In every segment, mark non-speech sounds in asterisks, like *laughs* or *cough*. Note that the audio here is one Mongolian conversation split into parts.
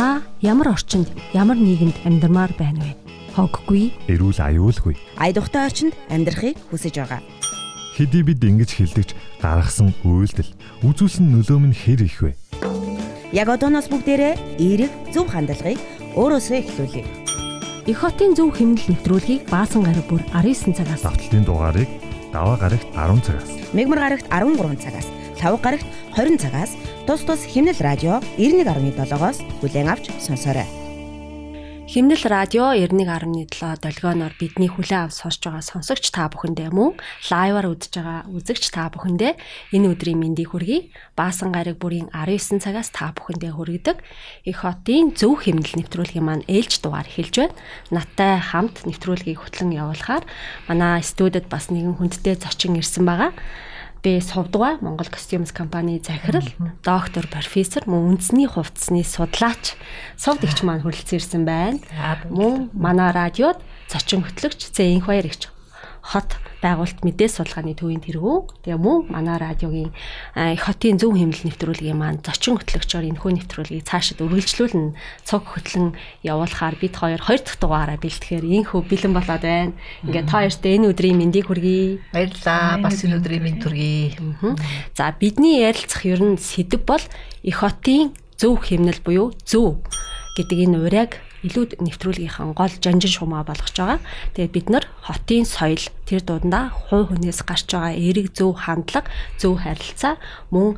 Та ямар орчинд, ямар нийгэмд амьдармаар байна вэ? Хоггүй, эрүүл аюулгүй. Айдухтай орчинд амьдрахыг хүсэж байгаа. Хэдий бид ингэж хилдэгч гаргасан үйлдэл үзүүлсэн нөлөө нь хэр их вэ? Яг одооноос бүгдээрээ эерэг зөв хандлагыг өөрөөсөө эхлүүлье. Их хотын зөв хэмнэл нэвтрүүлгийг баасан гараг бүр 19 цагаас Давталтын дугаарыг даваа гарагт 10 цагаас. Мегмар гарагт 13 цагаас, лав гарагт 20 цагаас тус тус химнэл радио 91.7-оос бүлээн авч сонсоорой. Химнэл радио 91.7 долгионоор бидний хүлээн авч сонсож байгаа сонсогч та бүхэндээ мөн лайваар үзэж байгаа үзэгч та бүхэндээ энэ өдрийн мэндийг хүргэе. Баасан гараг бүрийн 19 цагаас та бүхэндээ хүргэдэг. Их хотын зөв химнэл нэвтрүүлгийн маань ээлж дугаар эхэлж байна. Наттай хамт нэвтрүүлгийг хөтлөн явуулахаар манай студид бас нэгэн хүндтэй зочин ирсэн байгаа би Совдгаа Монгол Костюмс компани захирал доктор профессор мөн үндэсний хувцсны судлаач. Совд игч маань хүрэлцэн ирсэн байна. Мөн манай радиод зочин хөтлөгч Зээнх баяр игч хот байгуулт мэдээс судалгааны төвийн тэргүү. Тэгээ мөн манай радиогийн их хотын зөв хэмнэл нэвтрүүлгийн маань зочин хөтлөгчөөр энэхүү нэвтрүүлгийг цаашид үргэлжлүүлэн цог хөтлөн явуулахаар бид хоёр хоёр дахь дугаараа бэлтгэхээр инхүү бэлэн болоод байна. Ингээд та хоёрт энэ өдрийн мэндийг хүргэе. Баярлалаа. Бас энэ өдрийн мэнд хүргэе. За бидний ярилцах ер нь сэдв бол их хотын зөв хэмнэл буюу зөв гэдэг энэ ураг илүү нэвтрүүлгийнхэн гол жанжин шумаа болгож байгаа. Тэгээд бид нар хотын соёл тэр дуундаа хувь хүнээс гарч байгаа эерэг зөв хандлага, зөв харилцаа мөн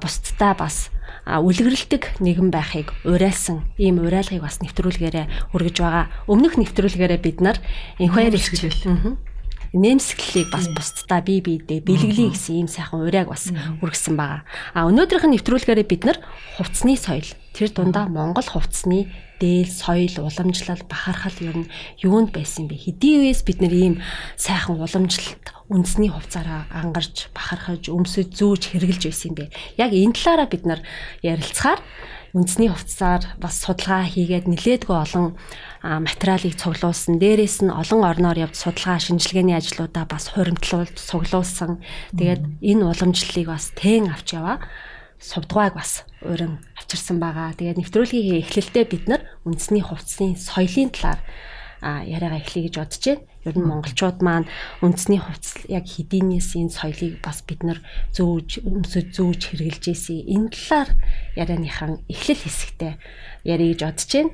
бусдтай бас үлгэрэлдэг нэгэн байхыг уриалсан ийм уриалгыг бас нэвтрүүлгээрээ хүргэж байгаа. Өмнөх нэвтрүүлгээрээ бид нар энхвэр хэлжээ нэмсгэлийг бас бусдаа бие биедээ бэлгэлээ гэсэн ийм сайхан урайг бас хүргэсэн байгаа. А өнөөдрийнх нь нэвтрүүлгээрээ бид нар хувцсны соёл тэр дундаа Монгол хувцсны дээл соёл уламжлал бахархал ер нь юунд байсан бэ? Хэдийн үеэс бид нар ийм сайхан уламжлалт үндэсний хувцаараа ангарч бахархаж өмсөж зүүж хэрглэж байсан юм бэ? Яг энэ талаараа бид нар ярилцахаар үндэсний хувцсаар бас судалгаа хийгээд нэлээдгүй олон материалыг цуглуулсан. Дээрээс нь олон орноор явж судалгаа шинжилгээний ажлуудаа бас хуримтлуулж цуглуулсан. Тэгээд энэ уламжлалыг бас тэн авч яваа сувдгааг бас уран авчирсан байгаа. Тэгээд нэвтрүүлгийн эхлэлдээ бид нар үндэсний хувцсны соёлын талаар яриагаа эхлэе гэж бодож байна. Ер нь монголчууд маань үндэсний хувцс яг хэдийнээс энэ соёлыг бас бид нар зөөж өмсөж зөөж хэрэгжилж ийсэн. Энэ талаар ярианыхан эхлэл хэсэгтээ ярих гэж бодож байна.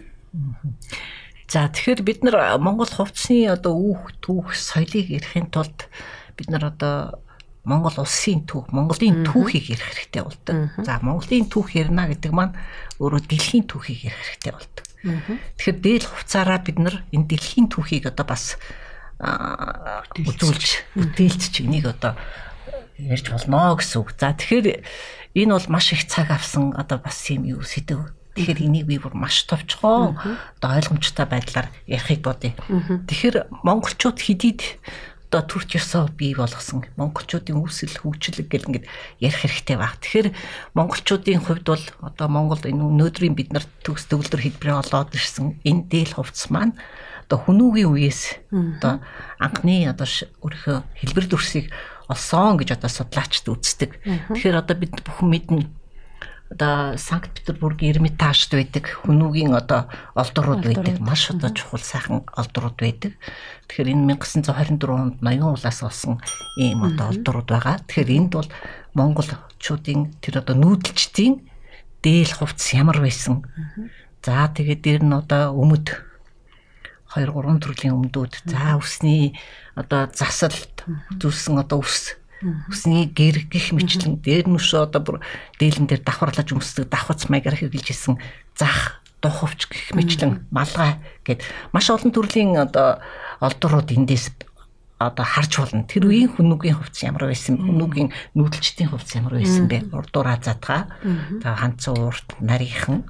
За тэгэхээр бид нар Монгол хувцсны одоо үүх түүх соёлыг ярихын тулд бид нар одоо Монгол улсын түүх, Монголын түүхийг ярих хэрэгтэй болдог. За Монголын түүх ярина гэдэг маань өөрөө дэлхийн түүхийг ярих хэрэгтэй болдог. Тэгэхээр дээл хувцаараа бид нар энэ дэлхийн түүхийг одоо бас үзүүлж бүтээлч энийг одоо ярьж болно гэсэн үг. За тэгэхээр энэ бол маш их цаг авсан одоо бас юм юу сэдв. Тэгэхээр энийг би бүр маш товчхон одоо ойлгомжтой байдлаар ярихыг бодъё. Тэгэхээр монголчууд хэдийд одоо төрч ёсоо бий болгосон монголчуудын үүсэл хөгжил гэл ингээд ярих хэрэгтэй баг. Тэгэхээр монголчуудын хувьд бол одоо Монгол энэ өнөөдрийн бид нар төгс төгөлдөр хэлбэрээ олоод ирсэн энэ дээл хувцс маань одоо хүмүүгийн үеэс одоо анхны одоо өөрийнхөө хэлбэр дүрсийг олсон гэж одоо судлаачд үздэг. Тэгэхээр одоо бид бүхэн мэднэ одоо Санкт Петербург Эрмитажд байдаг хүмүүгийн одоо олдрууд байдаг. Маш одоо чухал сайхан олдрууд байдаг. Тэгэхээр энэ 1924 онд ноён улаас олсон ийм одоо олдрууд байгаа. Тэгэхээр энд бол монголчуудын тэр одоо нүүдэлчдийн дээл хувцс ямар байсан. За тэгээд дээр нь одоо өмд 2 3 төрлийн өмдүүд за усны одоо засалт зүсэн одоо ус усны гэр гих мэтлэн дээр нүшөө одоо бүр дээлэн дээр давхарлаж өмсдөг давхац маягаар хэрэгжилж исэн зах духовч гих мэтлэн малгай гэд. Маш олон төрлийн одоо олдурууд эндээс одоо харж болно. Тэр үеийн хүнүүгийн хувцас ямар байсан, хүнүүгийн нүүдэлчдийн хувцас ямар байсан бэ? Урдуура задгаа, за ханцсан урт нарийнхан,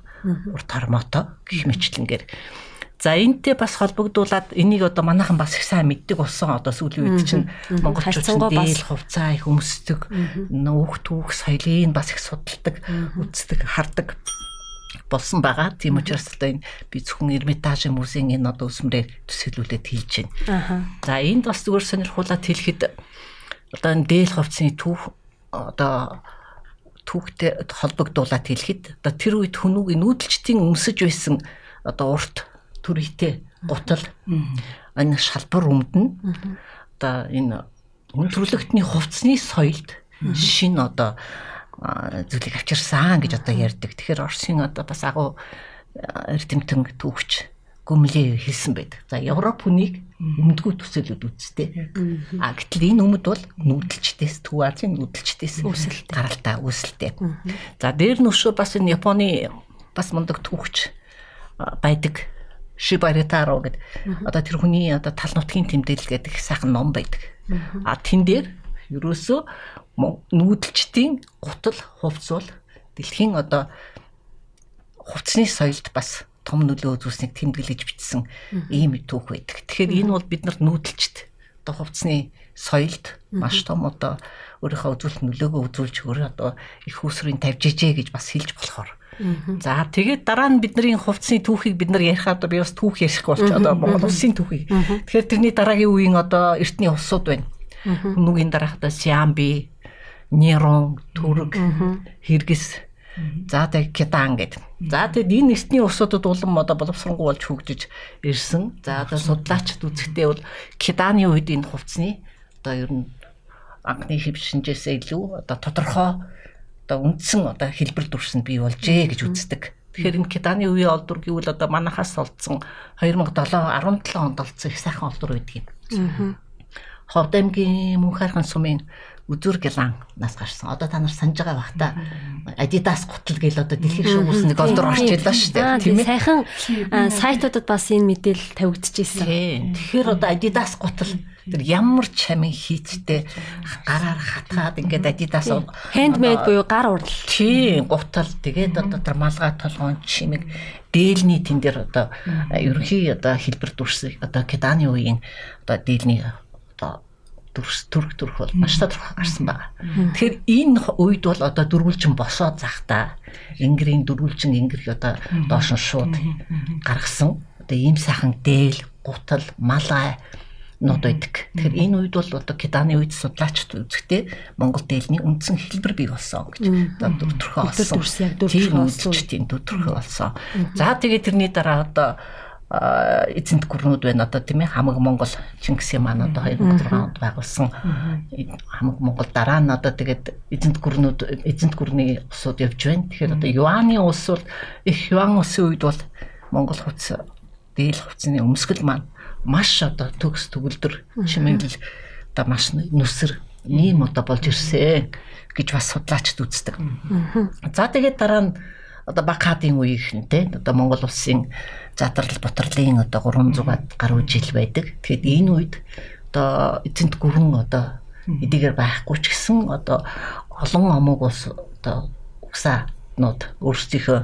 урт хормото гих мэтлэнгээр За энтэй бас холбогдуулаад энийг одоо манайхан бас их сайн мэддэг болсон одоо сүүлийн үед чинь монголчууд дээл хувцаа их өмсдөг нөөх түүх соёлыг бас их судалдаг үздэг хардаг болсон байгаа. Тийм учраас одоо энэ би зөвхөн Эрмитажийн музейн энэ одоо өсмөрээр төсөөлүүлээд хийж байна. За энд бас зүгээр сонирхуулаад хэлэхэд одоо энэ дээл хувцсны түүх одоо түүхтэй холбогдуулаад хэлэхэд одоо тэр үед хүмүүгийн нүүдэлчдийн өмсөж байсан одоо урт төрхтэй гутал энэ шалбар өмдөн одоо энэ өндөрлөгтний хувцсны соёлд шин одоо зүйлийг авчирсан гэж одоо ярьдаг. Тэгэхээр Оросын одоо бас агуу эрдэмтэн түүхч гүмлээ хэлсэн байдаг. За Европ хүнийг өмдгүү төсөөлөд үзтээ. А гэтэл энэ өмд бол нүүдэлчдээс Төв Азийн нүүдэлчдээс Үүсэлтэй. гаралтай үүсэлтэй. За дээр нь өшөө бас энэ Японы бас мундаг түүхч байдаг. Шибаритаро гэдэг. Одоо тэр хүний одоо тал нутгийн тэмдэглэл гэдэг сайхан ном байдаг. А тэн дээр ерөөсөө нүүдэлчдийн гутал хувцс бол дэлхийн одоо хувцсны соёлд бас том нөлөө үзүүлсэнийг тэмдэглэж бичсэн ийм түүх байдаг. Тэгэхээр энэ бол бид нарт нүүдэлчд одоо хувцсны соёлд маш том одоо өөрийнхөө үзүүлэлт нөлөөгөө үзүүлж өөрөө одоо их усрын тавьж ижээ гэж бас хэлж болохоор. За тэгээд дараа нь бидний хувцсны түүхийг бид нар ярихад би бас түүх ярих болж одоо Монгол улсын түүхийг. Тэгэхээр тэрний дараагийн үеийн одоо эртний улсууд байна. Нүгийн дараах одоо Сиамби, Нерон, Түрэг, Хэрэгс За тэг Китан гэдэг. За тэгэд энэ эртний улсуудад улам одоо боловсронгуй болж хөгжиж ирсэн. За одоо судлаачд үзэхдээ бол Китаны үед энэ хувцсны одоо ер нь анхны хэв шинжээсээ илүү одоо тодорхой одоо үндсэн одоо хэлбэр дүрсэнд бий болжээ гэж үздэг. Тэгэхээр энэ Китаны үеийн олдур гэвэл одоо манахаас олдсон 2007 17 онд олдсон их сайхан олдур байдаг юм. Ховд аймгийн Мөнхайрхан сумын Үзүр Гэлан-наас гарсан. Одоо та нар санаж байгаа бах та Adidas гутал гээл одоо дэлхийн шуугаас нэг олдор орч илаа шүү дээ. Тийм сайхан а, сайтуудад бас энэ мэдээлэл тавигдчихсэн. Тэгэхээр одоо Adidas гутал тэр ямар чамин хийцтэй гараар хатгаад ингээд Adidas Handmade буюу гар урлал. Тийм гутал тэгээд одоо тэр малгай толгоон чимэг дээлний тэн дээр одоо ерөнхий одоо хэлбэр дүрсийг одоо Кеданы үеийн одоо дээлний дүрс төрх төрх бол маш тодорхой гарсан байгаа. Тэгэхээр энэ үед бол одоо дөрвөлжин босоод захта ингэрийн дөрвөлжин ингэр одоо доош нь шууд гаргасан. Одоо ийм сайхан дээл, гутал, малай нууд байдаг. Тэгэхээр энэ үед бол одоо Кеданы үед судлаачд үзэхдээ Монгол дээлний үндсэн хэлбэр бий болсон гэж одоо дөрөвдөрхөө Өдөр олсон. дүрс яг дөрөвдөрхөө олсон. Тийм дөрөвдөрхөө олсон. За тэгээ тэрний дараа одоо эзэнт гүрнүүд байна одоо тийм ээ. Хамаг Монгол Чингисийн маань одоо 2006 онд байгуулсан. Хамаг Монгол дараа нь одоо тэгээд эзэнт гүрнүүд эзэнт гүрний усууд явж байна. Тэгэхээр одоо Юаны улс бол их Юан улсын үед бол Монгол хувцас дээл хувцсны өмсгөл маань маш одоо төгс төгөлдөр чимэглэл одоо маш нүсэр ийм одоо болж ирсэн гэж бас судлаачд үздэг. За тэгээд дараа нь одоо баг хаадын үеийн те одоо Монгол улсын задрал бутрлын одоо 300-аад гаруй жил байдаг. Тэгэхэд энэ үед одоо эзэнт гүрэн одоо эдийгээр байхгүй ч гэсэн одоо олон омог ус одоо угсаанууд өөрсдийнхөө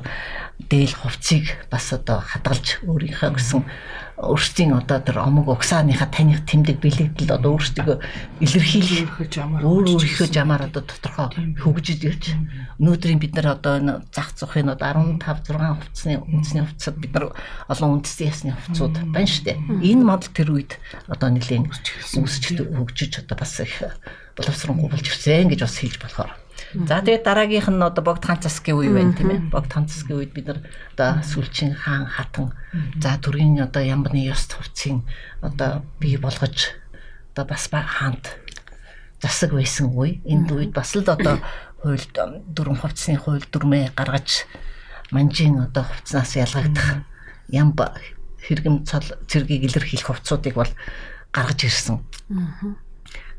дээл хувцсыг бас одоо хадгалж өөрийнхөө гэсэн өөрсдийн одоо тэр омог угсааныхаа таних тэмдэг бэлэгдэл одоо өөрсдөө илэрхийлэх өөр өөрийнхөө жамаар одоо тодорхой хөгжиж ирж өнөөдрийн бид нар одоо энэ зах зохын одоо 15 6 хувцсны үндэсний хувцсад бид нар олон үндэсний ясны хувцсууд байна шүү дээ. Энэ модал тэр үед одоо нэлийн үсч хөгжиж одоо бас их боловсронгуй болж ирсэн гэж бас хэлж болохоор. За тэгээд дараагийнх нь одоо богд хаан засгийн үе байна тийм ээ. Богд хаан засгийн үед бид нар одоо сүлжин хаан хатан за төргийн одоо ямбны ёс хувцсыг одоо бий болгож одоо бас ба- хаант засаг байсан үе. Энд үед бас л одоо хуульд дөрвөн хувцсны хууль дүрмээ гаргаж манжийн одоо хувцснаас ялгагдах ямб хэрэгэм цол цэргийг илэрхийлэх хувцсуудыг бол гаргаж ирсэн.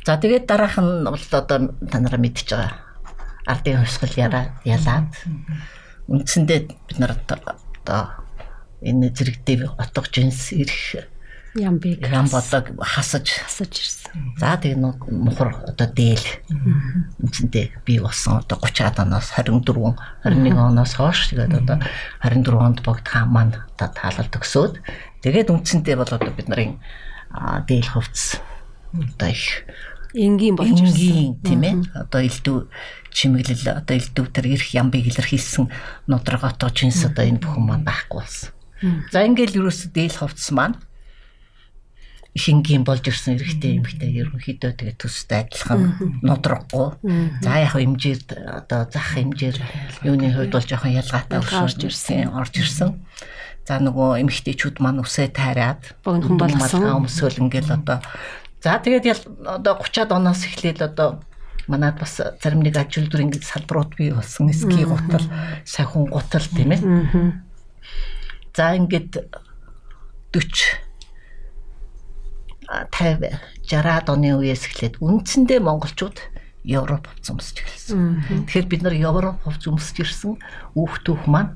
За тэгээд дараах нь бол одоо та нараа мэдчихэж байгаа. Ардын хувьсгал ялаад. Үндсэндээ бид нар одоо энэ зэрэгтэй отго жинс ирэх Ям биг ям бодог хасаж хасаж ирсэн. За тэгээ нуу мухар одоо дээл. Үндсэндээ бий болсон одоо 30-аад оноос 24 21 оноос хойш тэгээд одоо 24 онд богд хаан маань одоо таалал төгсөөд тэгээд үндсэндээ бол одоо бид нарын дээл хувцс одоо их Энгийн болж ирсэн. тийм ээ. Одоо элдв чимэглэл одоо элдв төр эрх ямбыг илэрхийлсэн нудраготой жинс одоо энэ бүхэн маань байхгүй болсон. За ингээл юуроос дээл хувцс маань их энгийн болж ирсэн эрэгтэй эмэгтэй ерөнхийдөө тэгээ төстэй адилхан нудрахгүй. За яг хэмжээд одоо зах хэмжээр юуны хувьд бол жоохон ялгаатай орж ирсэн, орж ирсэн. За нөгөө эмэгтэйчүүд маань үсээ тайраад богинохон болгосон. Өмсөөл ингээл одоо за тэгээд одоо 30-аад оноос эхлээд одоо манад бас зарим нэг аж үйлдвэр ингээд салбарууд бий болсон. Ски гутал, сахин гутал тийм ээ. За ингээд 40 50 60-аад оны үеэс эхлээд үндсэндээ монголчууд Европ хувцас өмсөж эхэлсэн. Тэгэхээр бид нар Европ хувцас өмсөж ирсэн хүүхдүүх маань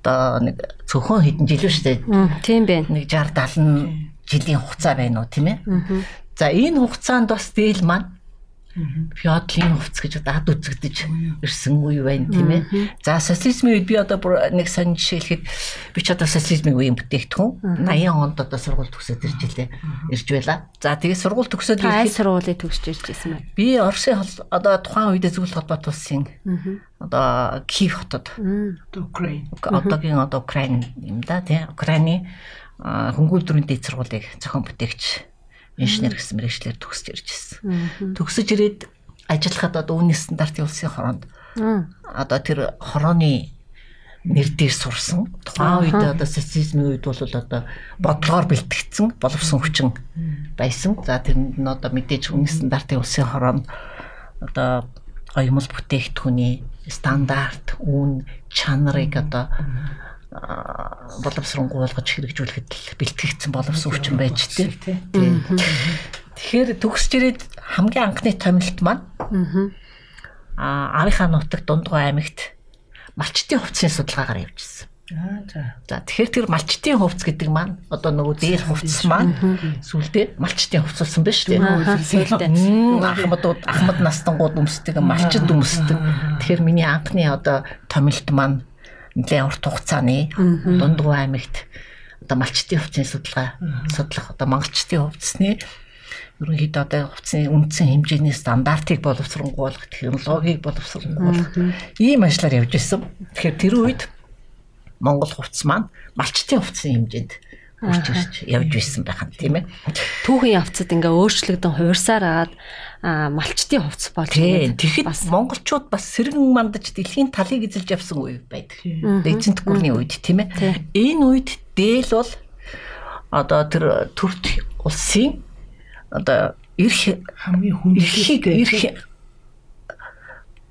одоо нэг цөөхөн хэдэн жил шүү дээ. Тийм байна. Нэг 60 70 жилийн хугацаа байна уу тийм ээ. За энэ хугацаанд бас дээл маань феодлын хувцс гэж одоо ад үзэгдэж ирсэн үе байна тийм ээ. За социализмын үед би одоо нэг сонь жишээлхэд би ч одоо социализмын үеийн бүтээгдэхүүн 80 онд одоо сургууль төгсөөд ирж илээ. Ирж байла. За тэгээ сургууль төгсөөд ирэхэд сургуулийг төгсөж ирж байсан байна. Би Оросын одоо тухайн үедээ зөвлөлт холбоот улсын одоо Киев хотод. Украин одоогийн одоо Украин юм да тийм Украины хөнгөлдрийн дэд сургуулийг зохион бүтээгч инженер гэсэн мэрэгчлэр төгсөж ирж байсан. Төгсөж ирээд ажиллахад одоо үнэ стандартын улсын хороонд одоо тэр хорооны нэр дээр сурсан. Тухайн үед одоо социализмын үед бол одоо бодлогоор бэлтгэгдсэн боловсон хүчин байсан. За тэрэнд нь одоо мэдээж үнэ стандартын улсын хороонд одоо оюмл бүтээгдэхүүний стандарт, үн, чанарыг одоо боловсронгуй болгож хэрэгжүүлэхэд бэлтгэгдсэн боловсон хүчин байж тээ. Тэгэхээр төгсж ирээд хамгийн анхны томилт маань аа Авийнхаа нутаг Дундгой аймагт малчтын хувцсын судалгаагаар явжсэн. Аа за. За тэгэхээр тэр малчтын хувцс гэдэг маань одоо нөгөө дээр хувцс маань сүлдээ малчтын хувцс болсон байна шүү дээ. Ахмадууд ахмад настангууд өмсдөг, малчд өмсдөг. Тэгэхээр миний анхны одоо томилт маань нэлээд урт хугацааны Дундгой аймагт. Одоо малчтын хувцсны судалгаа судлах одоо монголчтын хувцсны ерөнхийдөө одоо хувцсны үндсэн хэмжээний стандартыг боловсронгуулах, технологиг боловсронгуулах ийм ажлаар явж исэн. Тэгэхээр тэр үед Монгол хувцс маань малчтын хувцсны хэмжээнд хүрч ирж явж байсан байх нь тийм ээ. Түүхийн явцад ингээ өөрчлөгдөн хуурсаар агаад малчтын хувцс болж байна. Тэгэхэд монголчууд бас сэргэн мандаж дэлхийн талыг эзэлж явсан үе байдаг. Эзэнт гүрний үед тийм ээ. Энэ үед дээл бол одоо тэр төрт улсын одоо эрх хамгийн хүндрэлтэй эрх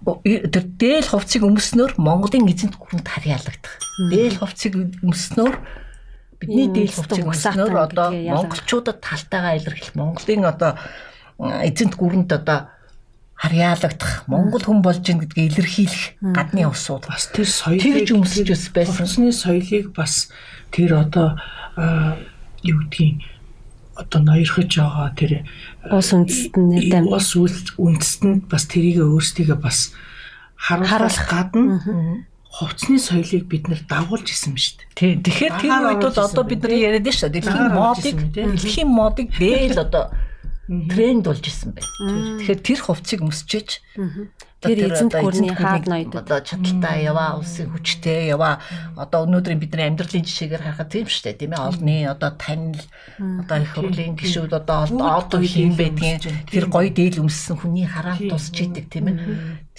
тэр дээл хувцсыг өмснөөр Монголын эзэнт гүрэнд харьяалагдах. Дээл хувцсыг өмснөөр бидний хувцсыг өмснөөр одоо монголчуудад талтайгаа илэрхийлэх Монголын одоо эзэнт гүрэнд одоо харьяалагдах Монгол хүн болж ийн гэдгийг илэрхийлэх гадны усууд бас тэр соёлыг өмсөж ус байсан. Усны соёлыг бас тэр одоо юу гэдгийг одоо ноёрхож байгаа тэр ус үндэстнээр ус үндэстэнд бас тэрийг өөрсдийгөө бас харуулах гадна хувцсны соёлыг бид нэр дагуулж исэн шүү дээ. Тийм. Тэгэхээр тэр үед бол одоо бид нар яриад шүү дээ. Дэлхийн модыг дэлхийн модыг дээл одоо тренд болж исэн байна. Тэгэхээр тэр хувцсыг өмсчээж тэр эзэнт гүрний хаад ноёд. одоо чадaltaа яваа улсын хүчтэй яваа одоо өнөөдрийн бидний амьдралын жишээгээр харахад тийм шүү дээ тийм ээ. Олны одоо танил одоо их хурлын гишүүд одоо одоо хийм байдгийн тэр гоё дээл өмссөн хүний хараан тусч идэг тийм ээ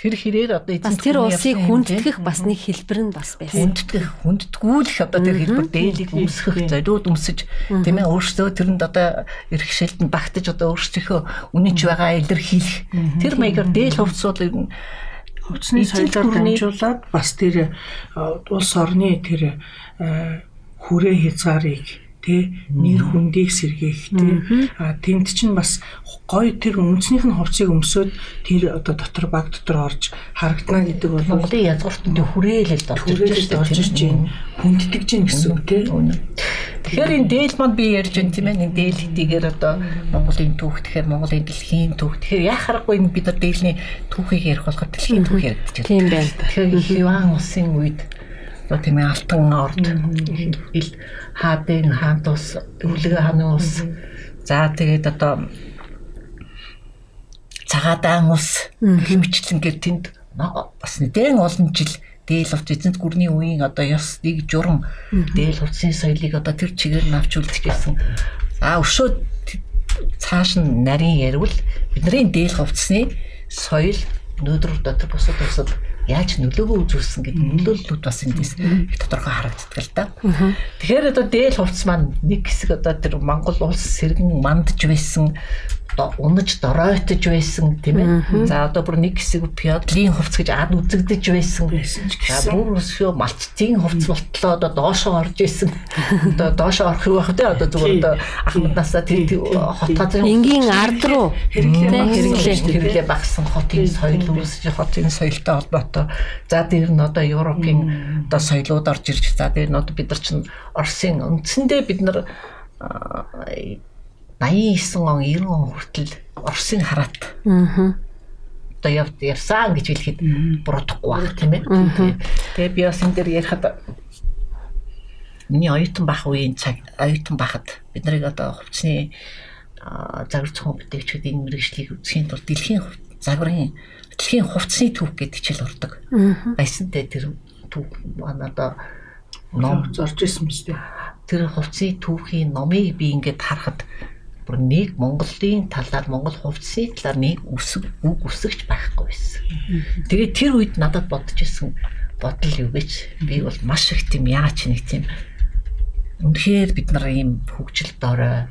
тэр хэрээр одоо эзэнт тэр улсыг хүндэтгэх бас нэг хэлбэр нь бас байсан. Хүндэтгэх хүндэтгүүлэх одоо тэр хэлбэр дээлийг өмсгөх зориуд өмсөж тийм ээ өөрсдөө тэрэнд одоо эрх шилдэнд багтаж одоо өөрсдийнхөө үнэнч байгаа илэрхийлэх. Тэр маягаар дээл хувцсууд ер нь хүчний соёлоор дамжуулаад бас тэр улс орны тэр хүрээ хязгаарыг тэ нэр хүндийг сэргээх тэ а тэнд чинь бас гой тэр үндснийх нь хувцсыг өмсөөд тэр одоо дотор баг дотор орж харагдана гэдэг бол Монголын язгууртанд хүрээлэл орж ирж байна хүнддэг чинь гэсэн үг тэ Тэгэхээр энэ дээл манд би ярьж байна тийм ээ. Нэг дээл хэтийгээр одоо Монголын түүх тэгэхээр Монголын дэлхийн түүх. Тэгэхээр яа харахгүй бид нар дээлний түүхийг ярих болохоор дэлхийн түүх яригдчих. Тийм байна. Тэгэхээр Хиван улсын үед одоо тийм ээ алтан орд. Ил хаадын хаант ус өвлөгөө хааны ус. За тэгээд одоо цагаадаан ус хэмчлэн гэр тэнд бас нэгэн олон жил дээл хувц эзэнт гүрний үеийн одоо ёс нэг журам дээл хувцсын соёлыг одоо тэр чигээр нь авч үлдэх гэсэн. А өшөө цааш нь нарийн ярил. Бидний дээл хувцсны соёл өнөөдөр дотор бусад бусад яаж нөлөөгөө үзүүлсэн гэдэг нөлөөллүүд бас эндээс их тодорхой харагддаг л да. Тэгэхээр одоо дээл хувцс маань нэг хэсэг одоо тэр Монгол улс сэргэн мандж байсан унаж доройтож байсан тийм ээ. За одоо бүр нэг хэсэг пиодлын хувцс гэж ад үзэгдэж байсан. За бүр өсөө малчтын хувцс болтлоо одоо доошоо орж исэн. Одоо доошоо орох юу байх вэ? Одоо зүгээр одоо ахмаднасаа тэр хотоо энгийн ард руу хэрэглээ хэрэглээ багсан хотын соёл үүсэж хотын соёлтой холбоотой. За дээр нь одоо Европын одоо соёлууд орж ирж за дээр нь одоо бид нар чинь Оросын үндсэндээ бид нар 89 он 90 он хүртэл Оросын хараат. Аа. Одоо явд явсан гэж хэлэхэд буруудахгүй баг тийм ээ. Тэгээ би бас энэ дээр ярихад миний оюутан бах үеийн цаг оюутан бахад бид нарыг одоо хувцсны загвар цохон бүтээгчид энэ мэрэгжлийг үзхийн тулд дэлхийн загварын дэлхийн хувцсны түүх гэдэг хичээл ордог. Байсан дээр тэр түүх манай одоо ном зорж исэн мэт. Тэр хувцсны түүхийн номыг би ингээд харахад бүр нэг Монголын талаар Монгол хувцсны талаар нэг үсэг үг үсэгч байхгүй байсан. Тэгээд тэр үед надад бодож исэн бодол юу гэж би бол маш их тийм яач нэг тийм Үнэхээр бид нар ийм хөгжилд орой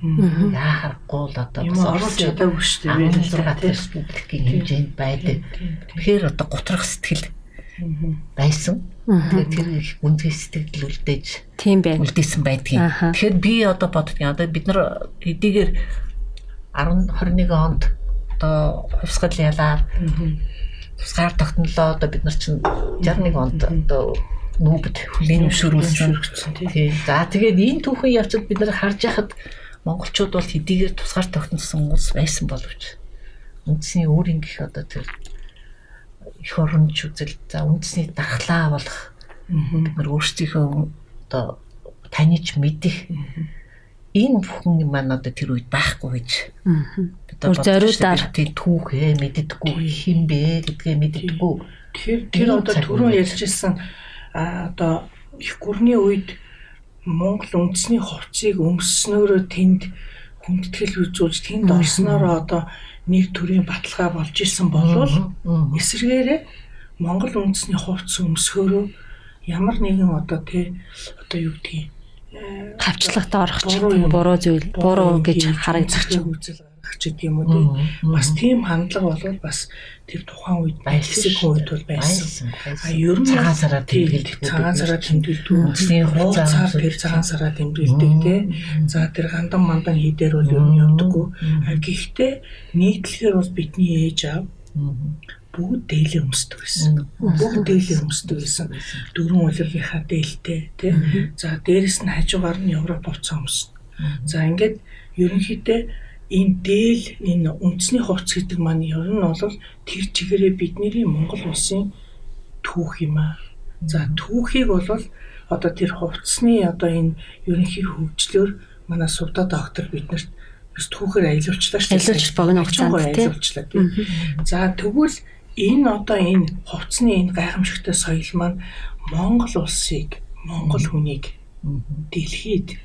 яахахгүй л одоо бас оруулж чадаагүй шүү дээ. Республикийн хэмжээнд байдаг. Тэгэхээр одоо готрох сэтгэл байсан. Тэгээд тэр их үндэс сэтгэл үлдээж тийм байна. Үлдээсэн байдгийг. Тэгэхээр би одоо боддгийн одоо бид нар эдийгээр 10 21 онд одоо хувьсгал ялаад тусгаар тогтнолоо одоо бид нар чинь 61 онд одоо нүүбд хүлийн зөвшөөрүүлсэн. Тийм. За тэгээд энэ түүхэн явцад бид нар харж яхад монголчууд бол хэдийгээр тусгаар тогтносон хүмүүс байсан боловч үндсний өөрийн гих одоо тэр эх оронч үзэл за үндэсний дархлаа болох бид нар өөрсдийнхөө одоо таньж мэдих энэ бүхэн маань одоо тэр үед байхгүй гэж. Одоо зориудаар тийм түүхээ мэддэггүй хинбэ гэдгээ мэддэггүй. Тэгэхээр тэр одоо түрүү ярьжсэн одоо их гүрний үед Монгол үндэсний хувцсыг өмснөөрөө тэнд хүндэтгэл үзүүлж тэнд орсноороо одоо нэг төрлийн баталгаа болж исэн болвол эсвэргээрээ Монгол үндэсний хувцс өмсгөөрөө ямар нэгэн одоо тий одоо юу гэдгийг хавчлагт орох ч буруу зүйл буруу гэж харагдах ч үзэл гаргах ч гэдэг юм уу тий. Бас тийм хандлага болвол бас тэр тухайн үед байсан үед бол байсан. А ер нь цагаан сараа тэмдэглэдэг цагаан сараа тэмдэглэдэг. Үндэсний хувцаар тэр цагаан сараа тэмдэглэдэг тий. За тэр гандан мандан хийдээр бол ер нь явдаггүй. гэхдээ нийтлэхээр бол бидний ээж аав бүгд дээлээ өмсдөг байсан. Бүгд дээлээ өмсдөг байсан. Дөрвөн улиргийнхаа дээлтэй тий. За дээрэс нь хажуугаар нь Европ хувцас өмснө. За ингээд ерөнхийдөө энэ дээл энэ үндэсний хувцас гэдэг маань ер нь бол тэр чигээрээ бидний Монгол улсын түүх юм аа. За түүхийг бол одоо тэр хувцсны одоо энэ ерөнхий хөгжлөөр манай сувда доктор биднэрт бас түүхээр аялуулчлаа шүү дээ. Аялуулж богино хугацаанд аялуулчлаа тийм. За тэгвэл энэ одоо энэ хувцсны энэ гайхамшигтай соёл маань Монгол улсыг Монгол хүнийг дэлхийд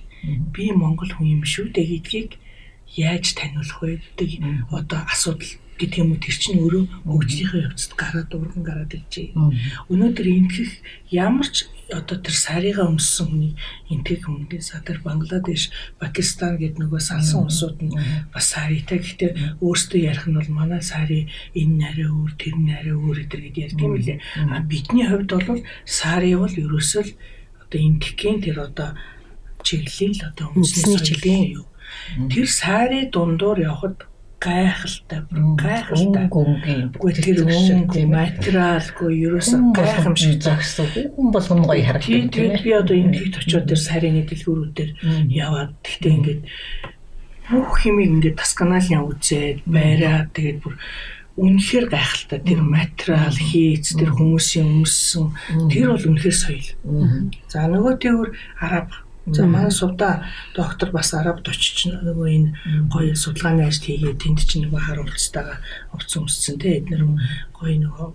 би Монгол хүн юм шүү дээ гэдгийг яаж таниулах вэ гэдэг одоо асуудал гэдэг юм уу? Тэр чинь өөрөө хөгжлийнхээ явцад гараад урган гараад иржээ. Өнөөдөр ингэх ямар ч одоо тэр сарыгаа өмссөн хүний энтэг хүмүүний садар Бангладеш, Пакистан гэдэг нөгөө салсан улсууд нь бас саритай. Гэхдээ өөртөө ярих нь бол манай сари энэ нарийн өөр, тэр нарийн өөр гэдэг ярьдаг юм лээ. А бидний хувьд бол сари бол ерөөсөө л одоо энтгийн тэр одоо чиглэл одоо өмсний чиглэл юу. Тэр сари дундуур явхад гайхалтай гайхалтай. Үгүй тэр өнгө материалгүй ерөөсөө гайхамшиг загсан хүн болгоно гоё харагдав тийм би одоо энэ хэд очиод тэр сарины дэлгүүрүүдээр яваад тэгтээ ингээд бүх хэмиг ингээд тасканалын үзээд байраа тэгээд бүр үнэхээр гайхалтай. Тэр материал хийц тэр хүмүүсийн өмссөн. Тэр бол үнэхээр соёл. За нөгөө тэгвэр араб За манай сувда доктор бас арабд очиж нөгөө энэ гоё судалгааны ажил хийгээд тэнд чинь нөгөө хар хувцастайгаа хувц өмссөн те. Эднэр гоё нөгөө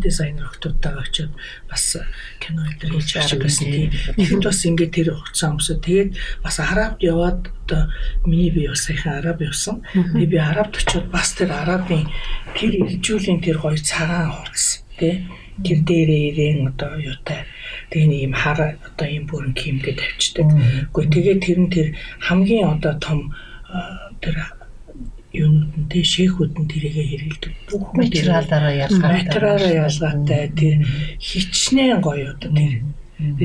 дизайнер охтуудтайгаа очиод бас кино дээр хийж арга гэсэн тийм. Тэгэхэд бас ингээд тэр хугацаа өмсөв. Тэгээд бас арабд яваад одоо миний би бас саяхан араб явсан. Тэгээд би арабд очиод бас тэр арабын тэр иржүүлийн тэр гоё цагаан хувцас тий тэр дээрээ ирээн одоо юутай тэгээ нэг юм хар одоо юм бүрэн кимгээ тавьчихдаг. Гэхдээ тэгээ тэр нь тэр хамгийн одоо том тэр юунууд нь тий шэхүүд нь тэрийгэ хэрэгэлдэг. Бүх материалаараа ялгаатай. Материалаараа ялгаатай тэр хичнээн гоё одоо тэр.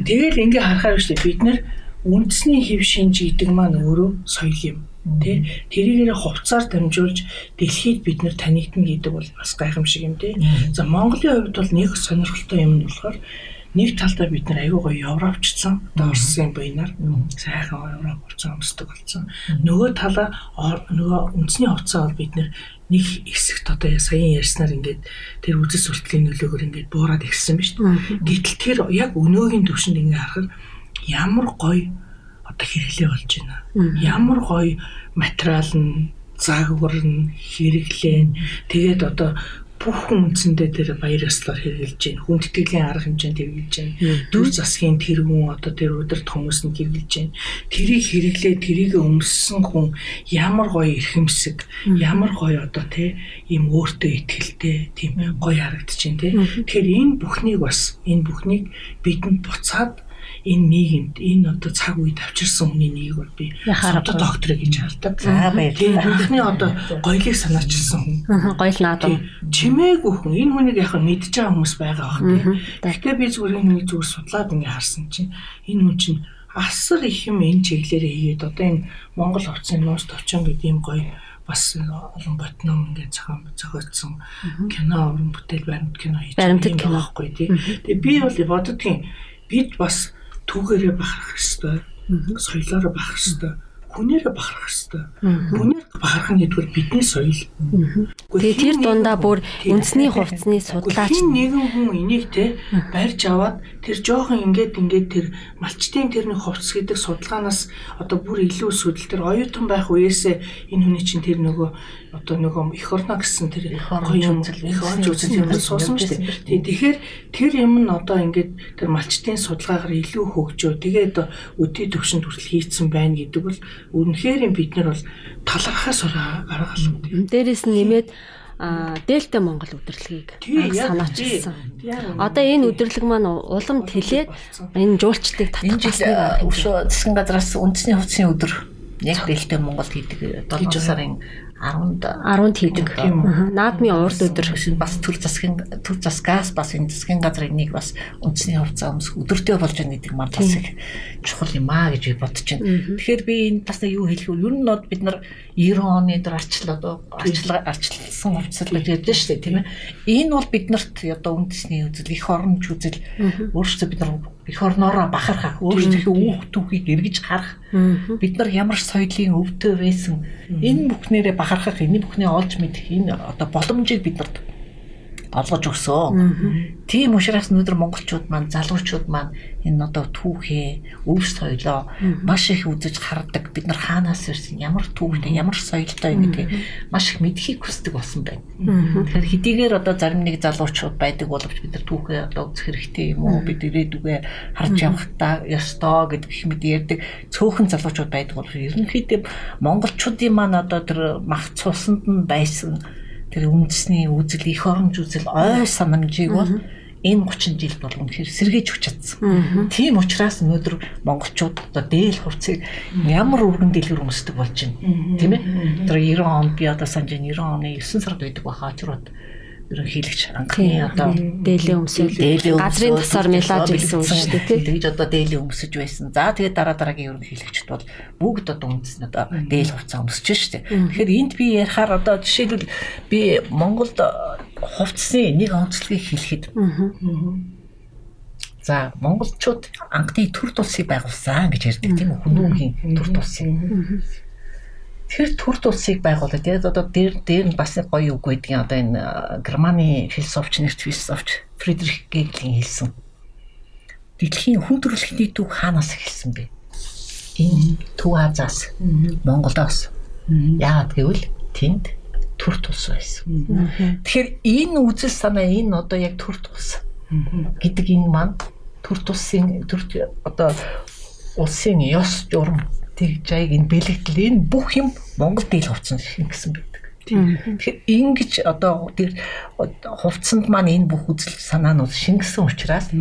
Тэгэл ингээ харахаар дээ бид нар үндэсний хэв шинж гэдэг маань өөрөө соёл юм. Тэ? Тэрийгээр хувцаар дамжуулж дэлхийд бид нар танигдна гэдэг бол бас гайхамшиг юм тий. За Монголын хувьд бол нэг сонирхолтой юм нь болохоор нэг талдаа бид нар аягүй гоё Европчсан Орсын буйнаар. Сайхан Европ орцсон өмсдөг болсон. Нөгөө талаа нөгөө үндэсний хувцас бол бид нэг хэсэгт одоо саяхан ярьснаар ингээд тэр үзэл сурталчилгын нөлөөгөөр ингээд буураад ирсэн ба шүү дээ. Гэтэл тэр яг өнөөгийн төвшөнд ингээд харахад ямар гоё одоо хэрэглээ болж байна. Ямар гоё материал нь загвар нь хэрэглээ. Тэгээд одоо бүх үндсэндээ тэр баяр ёслоор хэрэгжилж байна. Хүндэтгэлийн арга хэмжээнд хэрэгжилж байна. Дүр засгийн тэр хүн одоо тэр өдөрт хүмүүс нь хэрэгжилж байна. Тэрийг хэрэглээ, тэрийг өмссөн хүн ямар гоё эрхэмсэг, ямар гоё одоо тий ийм өөртөө ихтэй тийм гоё харагдаж байна тий. Тэгэхээр энэ бүхнийг бас энэ бүхнийг бидэнд буцаад энэ нийгэмд энэ одоо цаг үед авчирсан хүний нэгийг бол би одоо доктор гэж хардаг. За баярлалаа. Анхны одоо гоёлыг санаачилсан хүн. Гоёл наадам. Чимээгүй хүн. Энэ хүнийг яг мэдж байгаа хүмүүс байгаа бах тийм. Гэхдээ би зүгээр нэг зүгээр судлаад ингээ харсан чинь энэ хүн чинь асар их юм энэ чиглэлээр хийгээд одоо энэ Монгол хувцсын нуус товчон гэдэг юм гоё бас олон ботном ингээд зохион зохиолсон кино уран бүтээл баримт кино хийж байгаа байхгүй тий. Тэгээ би бол боддгийн бид бас түүгээрээ бахарах хэвээр соёлоороо бахарах хэвээр хүнээрээ бахарах хэвээр хүнээр бахарах нь гэдгээр бидний соёл. Тэгээ тэр дундаа бүр үндэсний хувцсны судлаач нэгэн хүн энийг те барьж аваад тэр жоохон ингээд ингээд тэр малчтын тэрний хувцс гэдэг судалгаанаас одоо бүр илүү сүдэл тэр оюутан байх үеэсээ энэ хүний чинь тэр нөгөө одоо нөгөө их орно гэсэн тэр их орж үзэл юм суусан шүү дээ. Тэгэхээр тэр юм нь одоо ингээд тэр малчтын судалгаагаар илүү хөгжөө. Тэгээд өдий төвшөнд хүртэл хийцэн байна гэдэг бол үнэхээр бид нар бол талархаас арга алга. Дээрээс нь нэмээд а Дельта Монгол удирдлагыг санаачилсан. Одоо энэ удирдлага маань улам тэлээд энэ жуулчдыг татах басныг өшөө засгийн газраас үндэсний хувьцын өдөр яг Дельта Монгол гэдэг 7 сарын 10-нд 10-нд хийдэг. Наадмын урд өдөр бас төр засгийн төр засгаас бас энэ засгийн газрын нэг бас үндэсний хувьцаа өмсөх өдөртөө болж байгаа гэдэг маань бас их чухал юм аа гэж би бодож байна. Тэгэхээр би энэ бас юу хэлэх вэ? Ер нь бид нар 90 оны дээр арчлаа одоо арчлаа арчилсан хувьцал гэж ярьдэн шүү дээ тийм ээ. Энэ бол биднэрт одоо үндэсний үзэл их оронч үзэл өөрөөсөө бид нар эх орноороо бахархах өөрсдийнхөө үүх түүхийг эргэж харах. Бид нар ямар соёлын өвдөө байсан? Энэ бүхнээрээ бахархах энэ бүхний олж мэдэх энэ одоо боломжийг биднэрт олгож өгсөн. Тийм учраас өнөөдөр монголчууд маань залуучууд маань энэ одоо түүхээ, өв соёлоо маш их үзэж хардаг. Бид нар хаанаас ирсэн, ямар түүхтэй, ямар соёлтой гэдгийг маш их мэдхийг хүсдэг болсон байна. Тэгэхээр хэдийгээр одоо зарим нэг залуучууд байдаг боловч бид нар түүхээ одоо үзэх хэрэгтэй юм уу? Бид ирээдүгээ харж явах та ёстой гэдэг их мэд ярьдаг цөөхөн залуучууд байдаг боловч ерөнхийдөө монголчуудын маань одоо тэр мах цусанд нь байсан тэр үндэсний үзэл их оромж үзэл ой санамжийг бол энэ 30 жилд бол үнэхээр сэргээж өгч чадсан. Тийм учраас өнөөдөр монголчууд одоо дээл хувцсыг ямар өргөн дэлгэр өмсдөг болж байна. Тийм ээ. Тэр 90 онд би одоо санаж 90 оны 9 сард байдаг баха очроод ерөнхийлөгч анхны одоо дээлээ өмсөөл газрын тасаар мелаж гэсэн үг шүү дээ тийм тэгж одоо дээлээ өмсөж байсан. За тэгээд дараа дараагийн ерөнхийлөгчд бол бүгд одоо үндэс нь одоо дээл хувцас өмсөж шүү дээ. Тэгэхээр энд би ярихаар одоо жишээлбэл би Монголд хувцсны нэг онцлогийг хэлэхэд За монголчууд анхны төр тулсыг байгуулсан гэж ярьдаг тийм үү? Хүмүүнгийн төр тулсыг тэр төр тулсыг байгуулад тэгээд одоо дээр дээр нь бас гоё үг байдгийн одоо энэ Германы философч нэрт философч Фридрих Гегелийн хэлсэн. Дэлхийн хүн төрөлхтний төв хаанаас эхэлсэн бэ? Энэ Төв Азаас Монголоос. Яагаад гэвэл тэнд төр тус байсан. Тэгэхээр энэ үзэл санаа энэ одоо яг төр тус гэдэг энэ маань төр тусын төр одоо улсын ёс журам тэг жайг энэ бэлэгдэл энэ бүх юм Монгол дийл хувцсан гэсэн байдаг. Тэгэхээр ингэж одоо тэр хувцсанд маань энэ бүх үзэл санаанууд шингэсэн учраас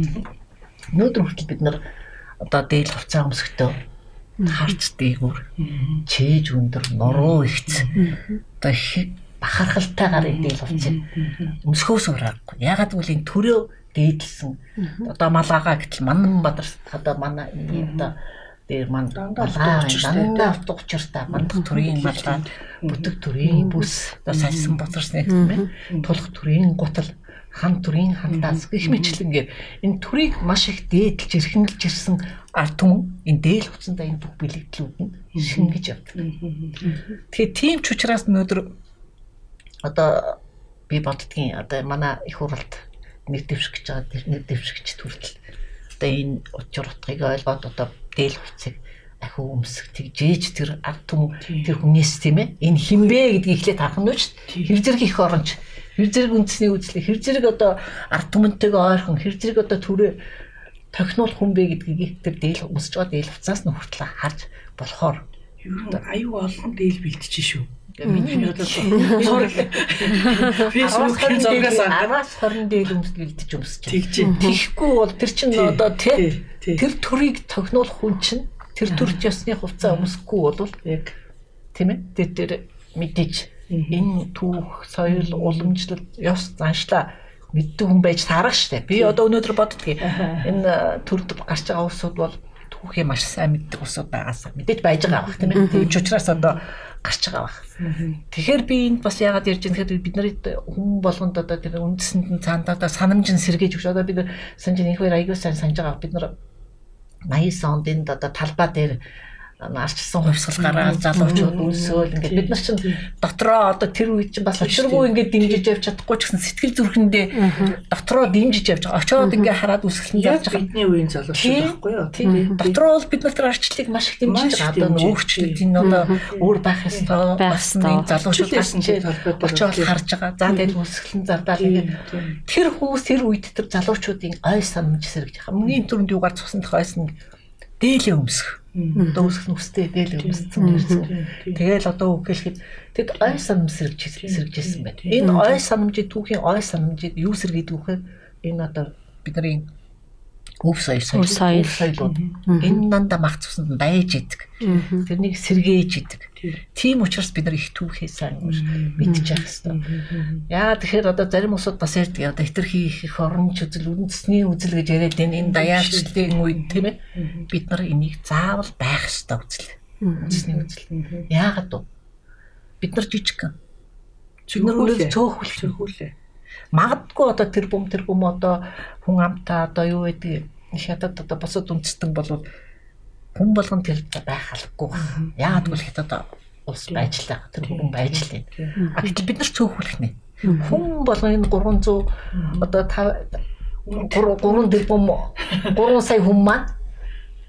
өнөөдөр хүртэл бид нар одоо дийл хувцаа өмсөхдөө харц дээгүүр чээж өндөр нуруу ихц. Одоо бахархалтайгаар дийл хувцыг өмсөхөөс ураагүй. Ягаад гэвэл энэ төрөө дээдлсэн одоо малгаагаа гэтэл манан бадар одоо манай одоо дээр манд дандаа дандаа утга учиртай. Мандах төрийн малгай. Бүтэг төрийн бүс. Одоо салсан боцорсны юм байна. Тулах төрийн гутал хан төрийн хандаас. Гэх мэтлэнгээр энэ төрийг маш их дээдлж эрхэмлж ирсэн ард түмэн энэ дээл хуцсандаа энэ бүх бэлэгдлүүд нь шингэж явдаг. Тэгэхээр тийм ч учраас өнөөдөр одоо би боддгийн одоо манай их хуралд нэг дэвшгэж байгаа тэр нэг дэвшгч төртөл одоо энэ учир утгыг ойлгоод одоо дээл хувцсыг ахиу өмсөх тэгжээж тэр ард түм тэр хүнээс тийм ээ. Энэ хинбэ гэдгийг эхлээд харах нь ч хэр зэрэг их оронч хэр зэрэг үндэсний үзлэг? Хэр зэрэг одоо ард түмэнтэйгээ ойрхон? Хэр зэрэг одоо төрөө тохинол хүн бэ гэдгийг тэр дээл өмсөж байгаа дээл хувцаас нь хүртэл харж болохоор. Аюу олон дээл бэлтжиж шүү. Миний одоо зураг Facebook-ийн зургаас 10-аас 20 дээл өмсөлж өмсөж байна. Тэгэхгүй бол тэр чинь одоо тий тэр төрийг тогнуулах хүн чинь тэр төрч ёсны хувцас өмсөхгүй бол яг тийм ээ тэр тэр мэдээж энэ түүх соёл уламжлал ёс заншлаа мэддэг хүн байж таарах штэ. Би одоо өнөөдөр боддгийг энэ төрд гарч байгаа усуд бол түүхээ маш сайн мэддэг усуд байгаасаа. Мэдээж байж байгаа бах тийм ээ. Тийм ч учраас одоо гарч байгаа бах. Тэгэхээр би энд бас яагаад ярьж байгаа гэхээр бид нарт хүн болгонд одоо тэр үндэсэнд нь цаандаа санамж нь сэргээж өгч одоо бид санаж энэ хоёр аягүй сайн санаж байгаа. Бид нар 89 онд энд одоо талбай дээр арчсан хувьсгал гараад залуучууд үлсөөл ингээд бид нар чинь дотроо одоо тэр үед чинь бас учиргүй ингээд дэмжиж явж чадахгүй ч гэсэн сэтгэл зүрхэндээ дотроо дэмжиж явж байгаа. Очоод ингээд хараад үсгэлэн явж байгаа. Бидний үеийн залуучууд байхгүй юу? Тийм. Дотроо бол бид нар тэр арчлалыг маш их дэмжиж байгаа. Одоо өөрчлөлт энэ одоо өөр байх ёстой. Бас нэг залуучууд гарсан чи очоод харж байгаа. За тэгэл үсгэлэн зардаал ингээд тэр хүүс тэр үед тэр залуучуудын ой санамж сэргэж байгаа. Мөнгөний төрөнд юугаар цусан дэх ойсон дээлээ өмсөх Одоо үсэх нүстэй дээл өмссөн гэсэн. Тэгэл одоо үгэлэхэд тэд ой санамж сэргэж сэргэжсэн байна. Энэ ой санамжийг түүхийн ой санамжийг юу сэргээд үхэ энэ одоо бидний өв соёл соёл. Соёлууд. Энэ нанда мах цуснд байж идэг. Тэрнийг сэргээж идэг. Тийм учраас бид нар их түүхээ сайн мэдчих хэвээр. Яа тэгэхээр одоо зарим усуд бас ярьдаг одоо хитрхи их оронч үзэл үндэсний үзэл гэж яриад энэ энэ даяарчлалын үед тийм ээ. Бид нар энийг заавал байх ёстой үзэл. Үндэсний үзэл. Яагаад вэ? Бид нар жижиг. Бид нар өөрөө цөөхүүлээ магадгүй одоо тэр бүм тэр бүм одоо хүн амтаа одоо юу гэдэг хятад одоо босод үндэстэн болвол хүн болгон тэр байх албагүй байна. Яагаад гэвэл хятад улс байж л байгаа. Тэр хүн байж л байна. А гэтэл бид нар цөөхүүлэх нэ. Хүн болгон энэ 300 одоо 5 3 3 тэрбум 3 сая хүн маань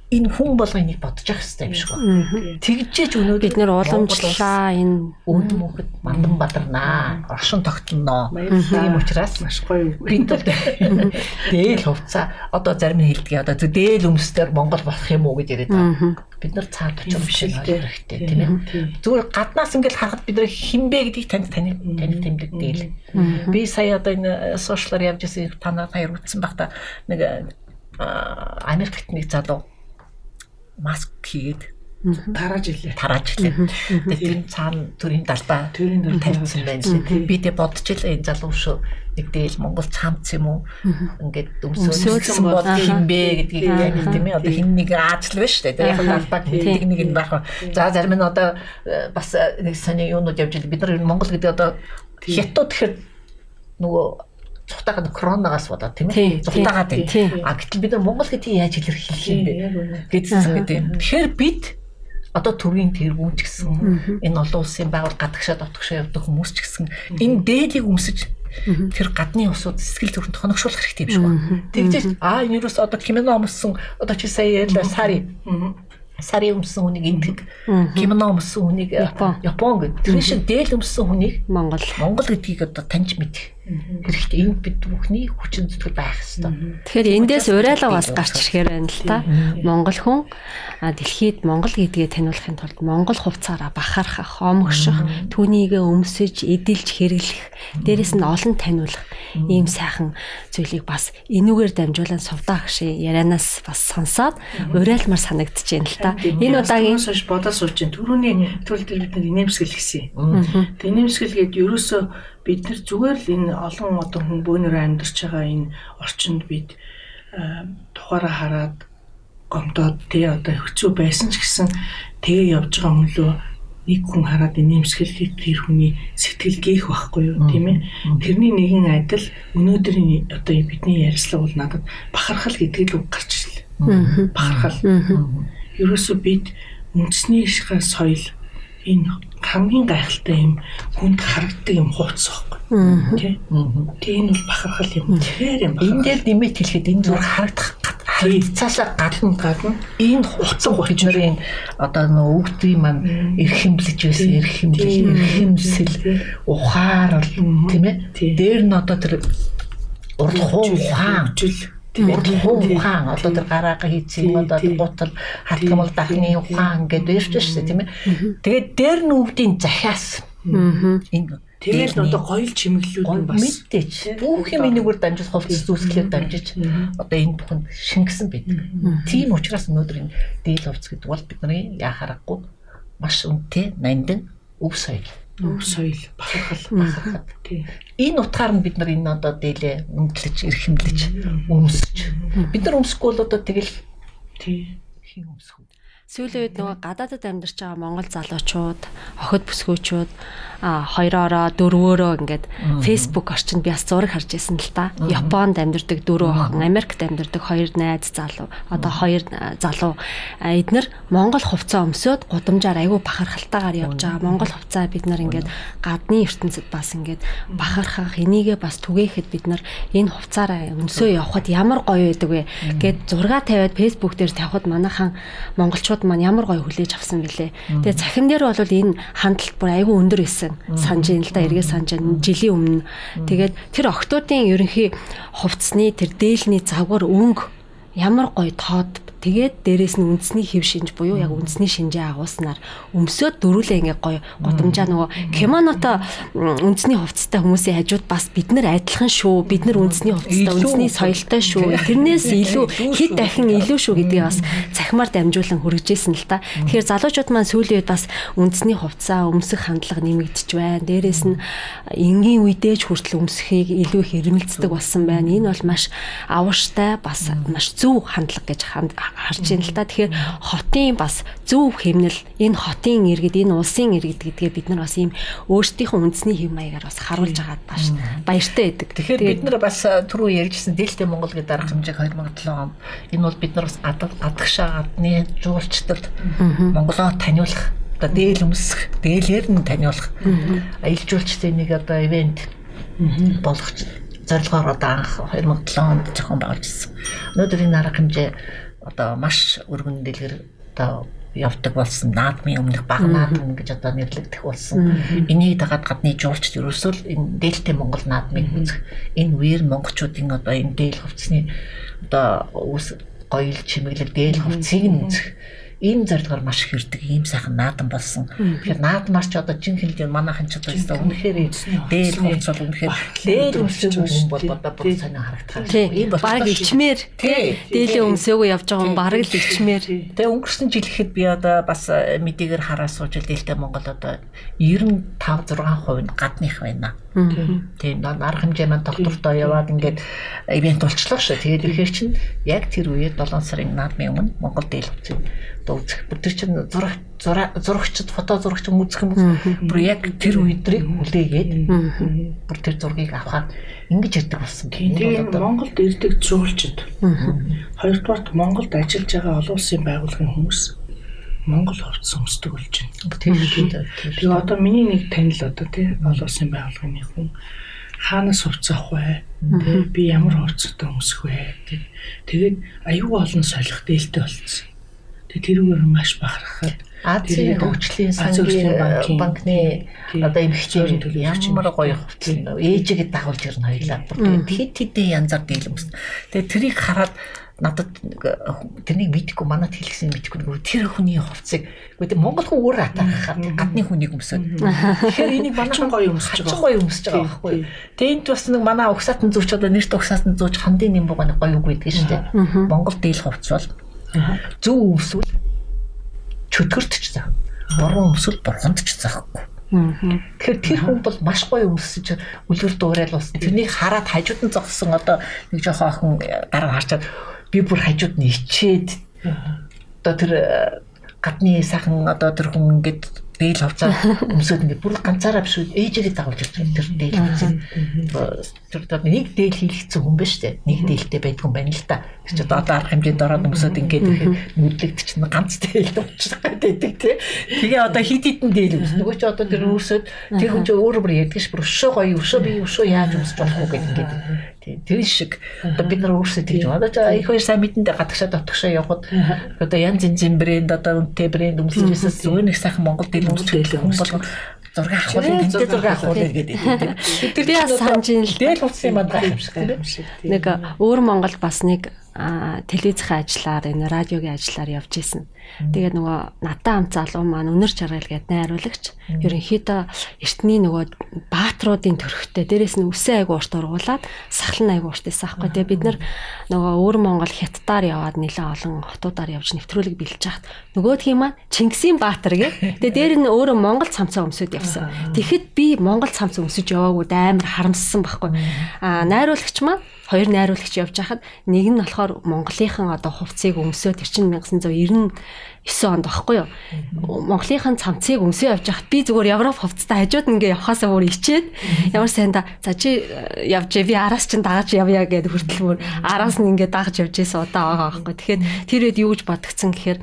энэ хүн болго энийг бодож явах хэрэгтэй юм шиг байна. Тэгжээч өнөөдөр бид нэр уламжлалаа энэ өөд мөнхөд мандан бадарнаа. Оршин тогтноо. Тийм учраас маш гоё. Бид дээл хувцаа. Одоо зарим нь хэлдэг одоо дээл өмсдөр Монгол болох юм уу гэж яриад байгаа. Бид нар цаад очиж биш хэрэгтэй тийм ээ. Зүгээр гаднаас ингээл харахад бид нар хинбэ гэдгийг танд таны таны тэмдэг дээл. Би сая одоо энэ сошиалар явж исэн танаа хоёр утсан багта нэг Америкт нэг залуу маск хийгээд тарааж илээ. Тарааж илээ. Тэгээд тэр цаана төрийн далбаа төрийн дөр тавьсан байна лээ. Би тэг бодож илээ энэ залуу шүү. Нэг дээл Монгол цамц юм уу? Ингээд өмсөөлсөн бол хинбэ гэдгийг яг тийм ээ. Одоо хин нэг аажл шүү дээ. Тэр яг далбаа гэдэг нэг юм байх. За зарим нь одоо э, бас э, нэг сони юунууд явж илээ. Бид нар Монгол гэдэг одоо хятад тэгэхээр нөгөө цухтагаад коронавигаас болоод тийм ээ? Цухтагаад байна. А гэтэл бид нар Монгол гэдгийг яаж илэрхийлэх юм бэ? Гэдсэн гэдэг юм. Тэгэхээр бид одоо төрийн тэргүүн ч гэсэн энэ олон улсын байгуул гадагшаа дотгошоо явдаг хүмүүс ч гэсэн энэ дээлийг өмсөж тэр гадны усууд сэтгэл зүрэнд хоногшуулах хэрэгтэй юм шиг байна. Тэгжээ аа энэ юус одоо кино өмссөн одоо чи сая ярьлаа сари. Сарын өмсөн хүнийг эндэг. Кимоно өмсөн хүнийг Япон. Гэдэг. Тэр шиг дээл өмсөн хүнийг Монгол. Монгол гэдгийг одоо таньж мэдэх хэрэгтэй. Энд бид бүхний хүчин зүтгэл байх хэрэгтэй. Тэгэхээр эндээс урайлга бас гарч ирэхээр байна л та. Монгол хүн дэлхийд Монгол гэдгээ таниулахын тулд Монгол хувцаараа бахархах, омгших, түүнийгээ өмсөж, эдэлж хэрэглэх, дээрэс нь олон таниулах ийм сайхан зүйлийг бас энүүгээр дамжуулан сувдаа гшээ ярианаас бас сонсоод урайлмар санагдаж байна л та. Энэ удаагийн хойш бодож сууж байна. Төрөний төл дээр бид нэмсгэл гэсэн. Тэгээ нэмсгэл гээд ерөөсөө бид нар зүгээр л энэ олон одоо хүн бөөнөр амьдарч байгаа энэ орчинд бид тухаараа хараад гомдоод тий одоо хэцүү байсан ч гэсэн тэгээ явж байгаа хүн лөө нэг хүн хараад нэмсгэлийг тэр хүний сэтгэл гээх байхгүй юу тийм ээ? Тэрний нэгэн адил өнөөдрийн одоо бидний ярилцлага бол надад бахархал гэдэг л үг гарч ирлээ бахархал. Ерөөсөө бид үндэсний соёл энэ хамгийн гайхалтай юм хүнд харагддаг юм хууц байхгүй. Тий Тэгээ энэ бол бахархал юм. Тэгэхээр юм энэ дээр нэмээд хэлэхэд энэ зүгээр харагдах харилцаасаа гадна гадна энэ хуцсан гэж нарын одоо нөө өвгдгийн маань эрх хэмлэж байсан эрх хэмлэл эрх хэмсэл ухаар тийм ээ? Дээр нь одоо тэр урд хуу ухаан Тэгээд ухаан. Одоо тэр гараага хийцэн одоо гутал хатгамал дахны ухаан гэдэг ирж шээ тийм ээ. Тэгээд дээр нь өвдийн захиас. Энэ Тэгээд одоо гоёл чимэглэлүүд нь бас мэдээч. Бүх юм энэгээр дамжиж хувцас зүсгэлээр дамжиж одоо энэ бүхэнд шингэсэн байдаг. Тийм учраас өнөөдөр энэ дийл хувцас гэдэг бол бидний яа харахгүй маш үнэтэй нандин өв соёл өв соёл. Бахархал бахархал. Тий. Энэ утгаар нь бид нар энэ одоо дээлээ өмдлөж, эрхэмлэж, өмсөж. Бид нар өмсөхгүй бол одоо тэгэл тий. хин өмсөх. Сүүлийн үед нөгөө гадаадд амьдарч байгаа монгол залуучууд, охид бүсгүүчүүд хоёроороо дөрвөөрөө ингээд Facebook орчинд би бас зураг харж байсан л та. Японд амьдардаг дөрөв охин, Америкт амьдардаг хоёр найз залуу, одоо хоёр залуу. Эднэр Монгол хувцас өмсөд гудамжаар айгүй бахархалтайгаар явж байгаа. Монгол хувцаа бид нар ингээд гадны ертөнцид бас ингээд бахархах, энийгээ бас түгээхэд бид нар энэ хувцаараа өмсөө явхад ямар гоё байдаг вэ? Гэд зураг тавиад Facebook дээр тавихад манайхан монголчууд маань ямар гоё хүлээж авсан бэлээ. Тэгээ цахим дээр бол энэ хандлт бүр айгүй өндөр байсан байсан. Санж ин л да эргээ санж жилийн өмнө. Тэгээд тэр октоодын ерөнхий хувцсны тэр дээлний завгар өнгө ямар гоё тоод Тэгээд дээрэс нь үндэсний хэв шинж буюу яг үндэсний шинжээ агуулснаар өмсөд дөрүлээ ингээ гоё гудамжаа нөгөө кимоното үндэсний хувцастай хүмүүсийн хажууд бас бид нар адилхан шүү. Бид нар үндэсний хувцастай үндэсний соёлтой шүү. Тэрнээс илүү хэд дахин илүү шүү гэдгийг бас цахимаар дамжуулан хүргэжсэн л та. Тэгэхээр залуучууд маань сүүлийн үед бас үндэсний хувцаа өмсөх хандлага нэмэгдэж байна. Дээрэс нь энгийн үедээ ч хүртэл өмсөхийг илүү хэрэмэлцдэг болсон байна. Энэ бол маш авууштай бас маш зөв хандлага гэж харж байна л та. Тэгэхээр хотын бас зөв хэмнэл энэ хотын иргэд энэ улсын иргэд гэдгээ бид нар бас ийм өөрсдийнхөө үндэсний хэв маягаар бас харуулж агаад баш баяртай байдаг. Тэгэхээр бид нар бас түрүү ярьжсэн Дээлтэй Монгол гэдэг арга хэмжээг 2007 он энэ бол бид нар бас гадагшаа гадны жуулчдад Монголоо таниулах одоо дээл өмсөх, дээлээр нь таниулах. Аялал жуулчдын нэг одоо ивент болгох зорилгоор одоо анх 2007 онд зохион байгуулж ирсэн. Өнөөдөр энэ арга хэмжээ одоо маш өргөн дэлгэр одоо явдаг болсон. Наадмын өмнөх баг наадам гэж одоо нэрлэгдэх болсон. Энийг дагаад гадны жуулчд ерөөсөө энэ дээлтэй Монгол наадмыг үзэх энэ үеэр монголчуудын одоо энэ дээл хувцсны одоо үс гоёл чимэглэл дээл хувцсыг нь үзэх ийм зорилгоор маш их ирдэг ийм сайхан наадам болсон. Тэгэхээр наадмаар ч одоо жинхэнэ л манайхан ч одоо өстой үнэхээр дээл хувц бол үнэхээр дээл өмсөв хүн бол одоо бүр сонио харагдах. Ийм баг ичмээр. Дээлийн өмсөөгөө явж байгаа хүн баг л ичмээр. Тэгээ өнгөрсөн жил ихэд би одоо бас э, мэдээгээр хараа сууж дээлтэй Монгол одоо 95 6% нь гадных байна. Тийм арга хэмжээ маань доктортой яваад ингээд ивент болчлоо шүү. Тэгээд ихээр чинь яг тэр үеэр 7 сарын наадмын өмнө Монгол дээл хувцсыг одоо үзэх. Тэр чинь зураг зурагчд фото зурагч үзэх юм бүр яг тэр үедрийг хүлээгээд бүр тэр зургийг авахад ингэж ирдэг болсон. Тэгээд Монголд ирдэг зуулчд. Хоёрдугаарт Монголд ажиллаж байгаа олон улсын байгууллагын хүмүүс Монгол хувцас өмсдөг болж байна. Тийм үү. Тэгээ одоо миний нэг танил одоо тий олон улсын байгууллагын хүн хаанаас хувцас авах вэ? Тэ би ямар хувцастай өмсөх вэ? Тэгээд аюу олон солих дээлтэй болцсон Тэгээ тэрүүгээр маш бахархаад Азийн хөгжлийн сангийн банкны одоо эмгчээр ямар гоё хувцсан ээжигээ дагуулж ирнэ хоёлаа. Тэгэхэд тэдэн янзаар дийлэмс. Тэгээ тэрийг хараад надад тэрнийг мэдхгүй манад хэлсэн мэдхгүй нөгөө тэр хүний хувцсыг үгүй Монгол хүн өөр атаархаад гадны хүнийг өмсөд. Тэгэхээр энийг манай гоё өмсөж байгаа. гоё өмсөж байгаа байхгүй. Тэнд бас нэг манай угсаатан зүүч одоо нэрт угсаатан зүүч хандын нэм байгаа нэг гоё үг байдаг шүү дээ. Монгол дийл хувцс бол зөв өмсвөл чөтгөрт ч заа. Буруу өмсөл бурханд ч заахгүй. Тэгэхээр тэр хүн бол маш гоё өмсөж үлгэр дуурайл болсон. Тэрнийг хараад хажууд нь зогссон одоо нэг жоохон охин дараа харчаад би бүр хажууд нь ичээд одоо тэр гадны сайхан одоо тэр хүн ингээд дээл авцаа өмсөд ингээд бүр ганцаараа биш ээжигээ дагуулж ирсэн тэр дээл хийсэн. Тэр одоо нэг дээл хийлгэсэн хүн биш үү? Нэг дээлтэй байдаг хүн байна л да. Тэр чи одоо арга хэмжээнд ороод өмсөд ингээд нүдлэгт чинь ганц дээл уучрах гэдэг тий. Тэгээ одоо хит хитэн дээл өмс. Нөгөө чи одоо тэр өмсөд тэр хүн чи өөр бүр яддаг ш бүр өшөө гоё өшөө би өшөө яаж өмсөж болох вэ гэдэг ингээд тэр шиг одоо бид нар өөрсдөө тэгж байна. Одоо их хоёр сайн мэдэндээ гадагшаа дотгошоо явхад одоо янз янзын брэнд одоо үнэтэй брэнд өмсөжөөс зөөр нэг сайхан Монгол дээл өмсөж. Бол зураг авахулаа тэнтэй зураг авахулаа гэдэг. Тэр би бас санаж ин л дээл хувцсан юм байна юм шиг тийм. Нэг өөр Монгол бас нэг телевизийн ажлаар энэ радиогийн ажлаар явж исэн. Тэгээд нөгөө надтай хамт залуу маань өнөр жаргал гээд найруулагч ерөнхийдөө эртний нөгөө баатруудын төрхтэй дээрэс нь үсээ айгу урт ургуулад сахлан айгу урт байсан аахгүй тэгээд бид нар нөгөө өвөр Монгол хятадаар яваад нэлээ олон хотуудаар явж нэвтрүүлэг бэлж хахад нөгөөдхийн маань Чингисийн баатар гэ тэгээд дээр нь өөрөө Монгол цамцаа өмсөд явсан. Тэгэхэд би Монгол цамц өмсөж яваагүй амар харамссан байхгүй. Аа найруулагч маань хоёр найруулагч явж хахад нэг нь болохоор Монголынхан одоо хувцсыг өмсөө тэр чинь 1990 9 онд багхгүй юу. Монголынхан цамцыг өмсөө явж хахад би зүгээр Европ хувцастай хажууд ингээ явхаасаа бүр ичээд ямар сайн да за чи э, явж би араас чинь дагаж явъя гэд хүртэл бүр араас нь ингээ дагаж явж исэн удаа байгаа байхгүй. Тэгэхээр тэр үед юу гэж бодгцэн гэхээр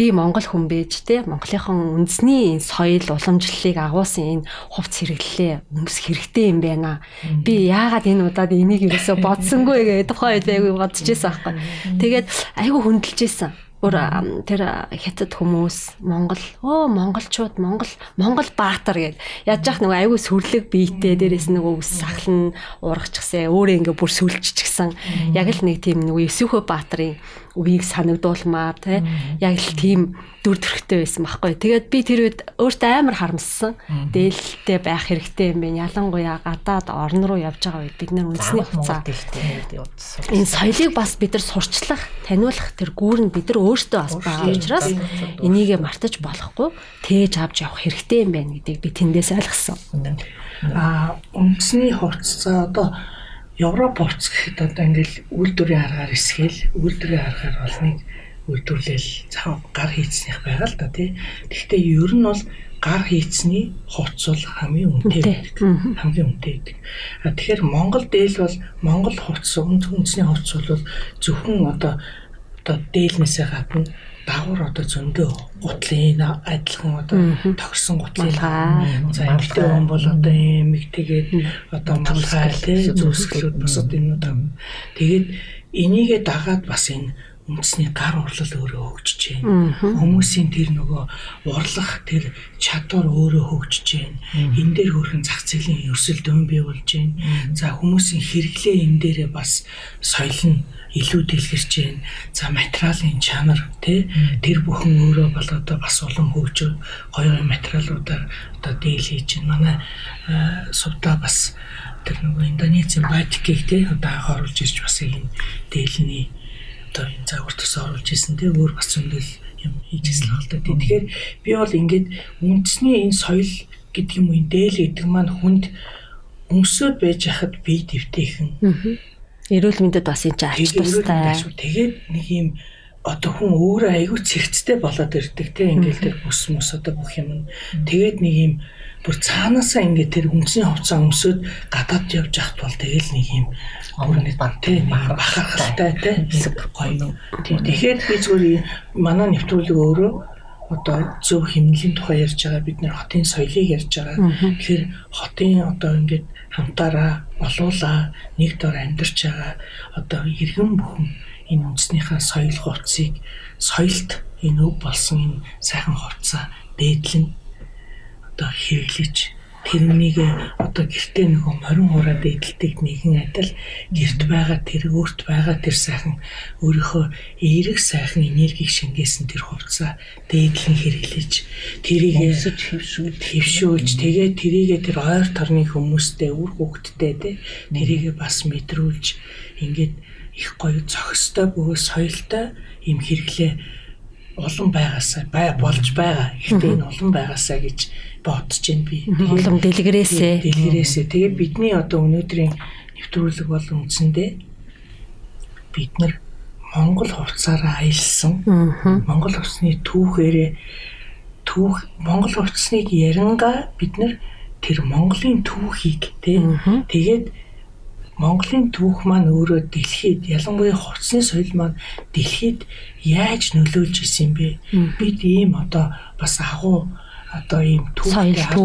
би Монгол хүн бэж те Монголынхон үндэсний соёл уламжлалыг агуулсан энэ хувц хэрэглэлээ өмс хэрэгтэй юм байна. Би яагаад энэ удаад энийг юусоо бодсонгүй гэдэг тухай үед бодож байсан байхгүй. Тэгээд айгүй хүндэлж байсан бүр тэр хятад хүмүүс Монгол оо монголчууд Монгол Монгол баатар гэд яаж яах нөгөө айгүй сүрлэг биетэй дээрээс нөгөө ус сахлан урагчгсаа өөрөө ингээ бүр сүлжчихсэн. Яг л нэг тийм нөгөө Эсвхө баатарын үеийг санагдуулмаар тий яг л тийм дүр төрхтэй байсан байхгүй. Тэгээд би тэр үед өөртөө амар харамссан. Дээлтэй байх хэрэгтэй юм байна. Ялангуяа гадаад орн руу явж байгаа үед бид нар үндэсний хуцаа энэ соёлыг бас бид нар сурчлах, таниулах тэр гүүр нь бид нар өөртөө бас байгаа учраас энийгээ мартаж болохгүй тээж авч явах хэрэгтэй юм байна гэдгийг би тэндээс ойлгосон. Аа үндэсний хуцаа одоо Европ хувцс гэхэд одоо ингээл үйлдвэрийн аргаар эсгээл үйлдвэрийн аргаар олныг үйлдвэрлэл цаа гар хийцнийх байгаа л да тий. Гэхдээ ер нь бол гар хийцний хувцс бол хамгийн үнэтэй байдаг. Хамгийн үнэтэй байдаг. А тэгэхээр Монгол дээл бол Монгол хувцс үндэсний хувцс бол зөвхөн одоо одоо дээлнээсээ гадна дагуур одоо зөндөө гутлын адилхан одоо тогсон гутлын за эмэгтэй хүн бол одоо эмэгтэйгээд одоо малгай тий зүсгэлүүд бас одоо энэ удаа. Тэгээд энийгээ дагаад бас энэ үндэсний гар урлал өөрөө хөгжиж байна. Хүмүүсийн тэр нөгөө урлах тэр чадвар өөрөө хөгжиж байна. Энэ дээр хөрхэн зах зээлийн өрсөлд өн бий болж байна. За хүмүүсийн хэрэглээ энэ дээрээ бас соёл нь илүү дэлгэрч байна. За материалын чанар тий тэр бүхэн өөрөө бол одоо бас улам хөгжөө гоё материалуудаар одоо дийл хийж байна. Манай сувда бас тэр нөгөө Индонезийн батикийг тий одоо оруулж ирж бас энэ дийлний одоо энэ загвар төс оруулж исэн те өөр бас зөндөл юм хийжсэн л та. Тэгэхээр би бол ингээд үндэсний энэ соёл гэдэг юм уу энэ дээл гэдэг маань хүнд өмсөд байж хахад бие дэвтэйхэн. Эрүүл мэндэд бас энэ чинь ач тустай. Тэгээд нэг юм одоо хүн өөрөө аягүй цэгцтэй болоод ирдэг те ингээл тэр бүс мөс одоо бүх юм. Тэгээд нэг юм бүр цаанаасаа ингээд тэр үнсний хувцас өмсөд гадаад явж ахт бол тэгэл нэг юм бүрний бантай бахархалтай тий гоё. Тэгэхээр би зүгээр манай нэвтрүүлэг өөрөө одоо зөв хэмнэлийн тухай ярьж байгаа бид нэр хотын соёлыг ярьж байгаа. Тэгэхээр хотын одоо ингээд хамтаараа олуулаа нэг дор амьдарч байгаа одоо иргэн бүхэн энэ үндэснийхээ соёл хувцсыг соёлт энэ өв болсон энэ сайхан хувцас дээдлэн одоо хэрэглэж тэрнийг одоо гэртээ нөгөө морин хураад эдэлдэг нэгэн адил гэрт байгаа тэр өөрт байгаа тэр сайхан өөрийнхөө эерэг сайхан энергийг шингээсэн тэр хувцас дээдлэн хэрэглэж тэрийг хөвшүүл хөвшүүлж. тэгээ тэрийг тэр ойр торны хүмүүстэй үр хөвгттэй те тэрийг бас мэдрүүлж ингээд их гоё цогцтой бөгөөд соёлтой юм хэрэглээ. Улам байгаасаа бай болж байгаа. Гэхдээ энэ улам байгаасаа гэж бодож байна би. Улам дэлгэрээсээ. Дэлгэрээсээ. Тэгээ бидний одоо өнөөдрийн нэвтрүүлэг бол үндсэндээ бид нар Монгол хувцаараа аялсан. Монгол хувцсны түүхээрээ түүх Монгол хувцсныг яранга бид нар тэр Монголын түүхийг тэгээд Монголын түүх маань өөрөө дэлхийд ялангуяа хувцсны соёл маань дэлхийд яаж нөлөөлж исэн бэ? Бид ийм одоо бас агуу одоо ийм түүхтэй арт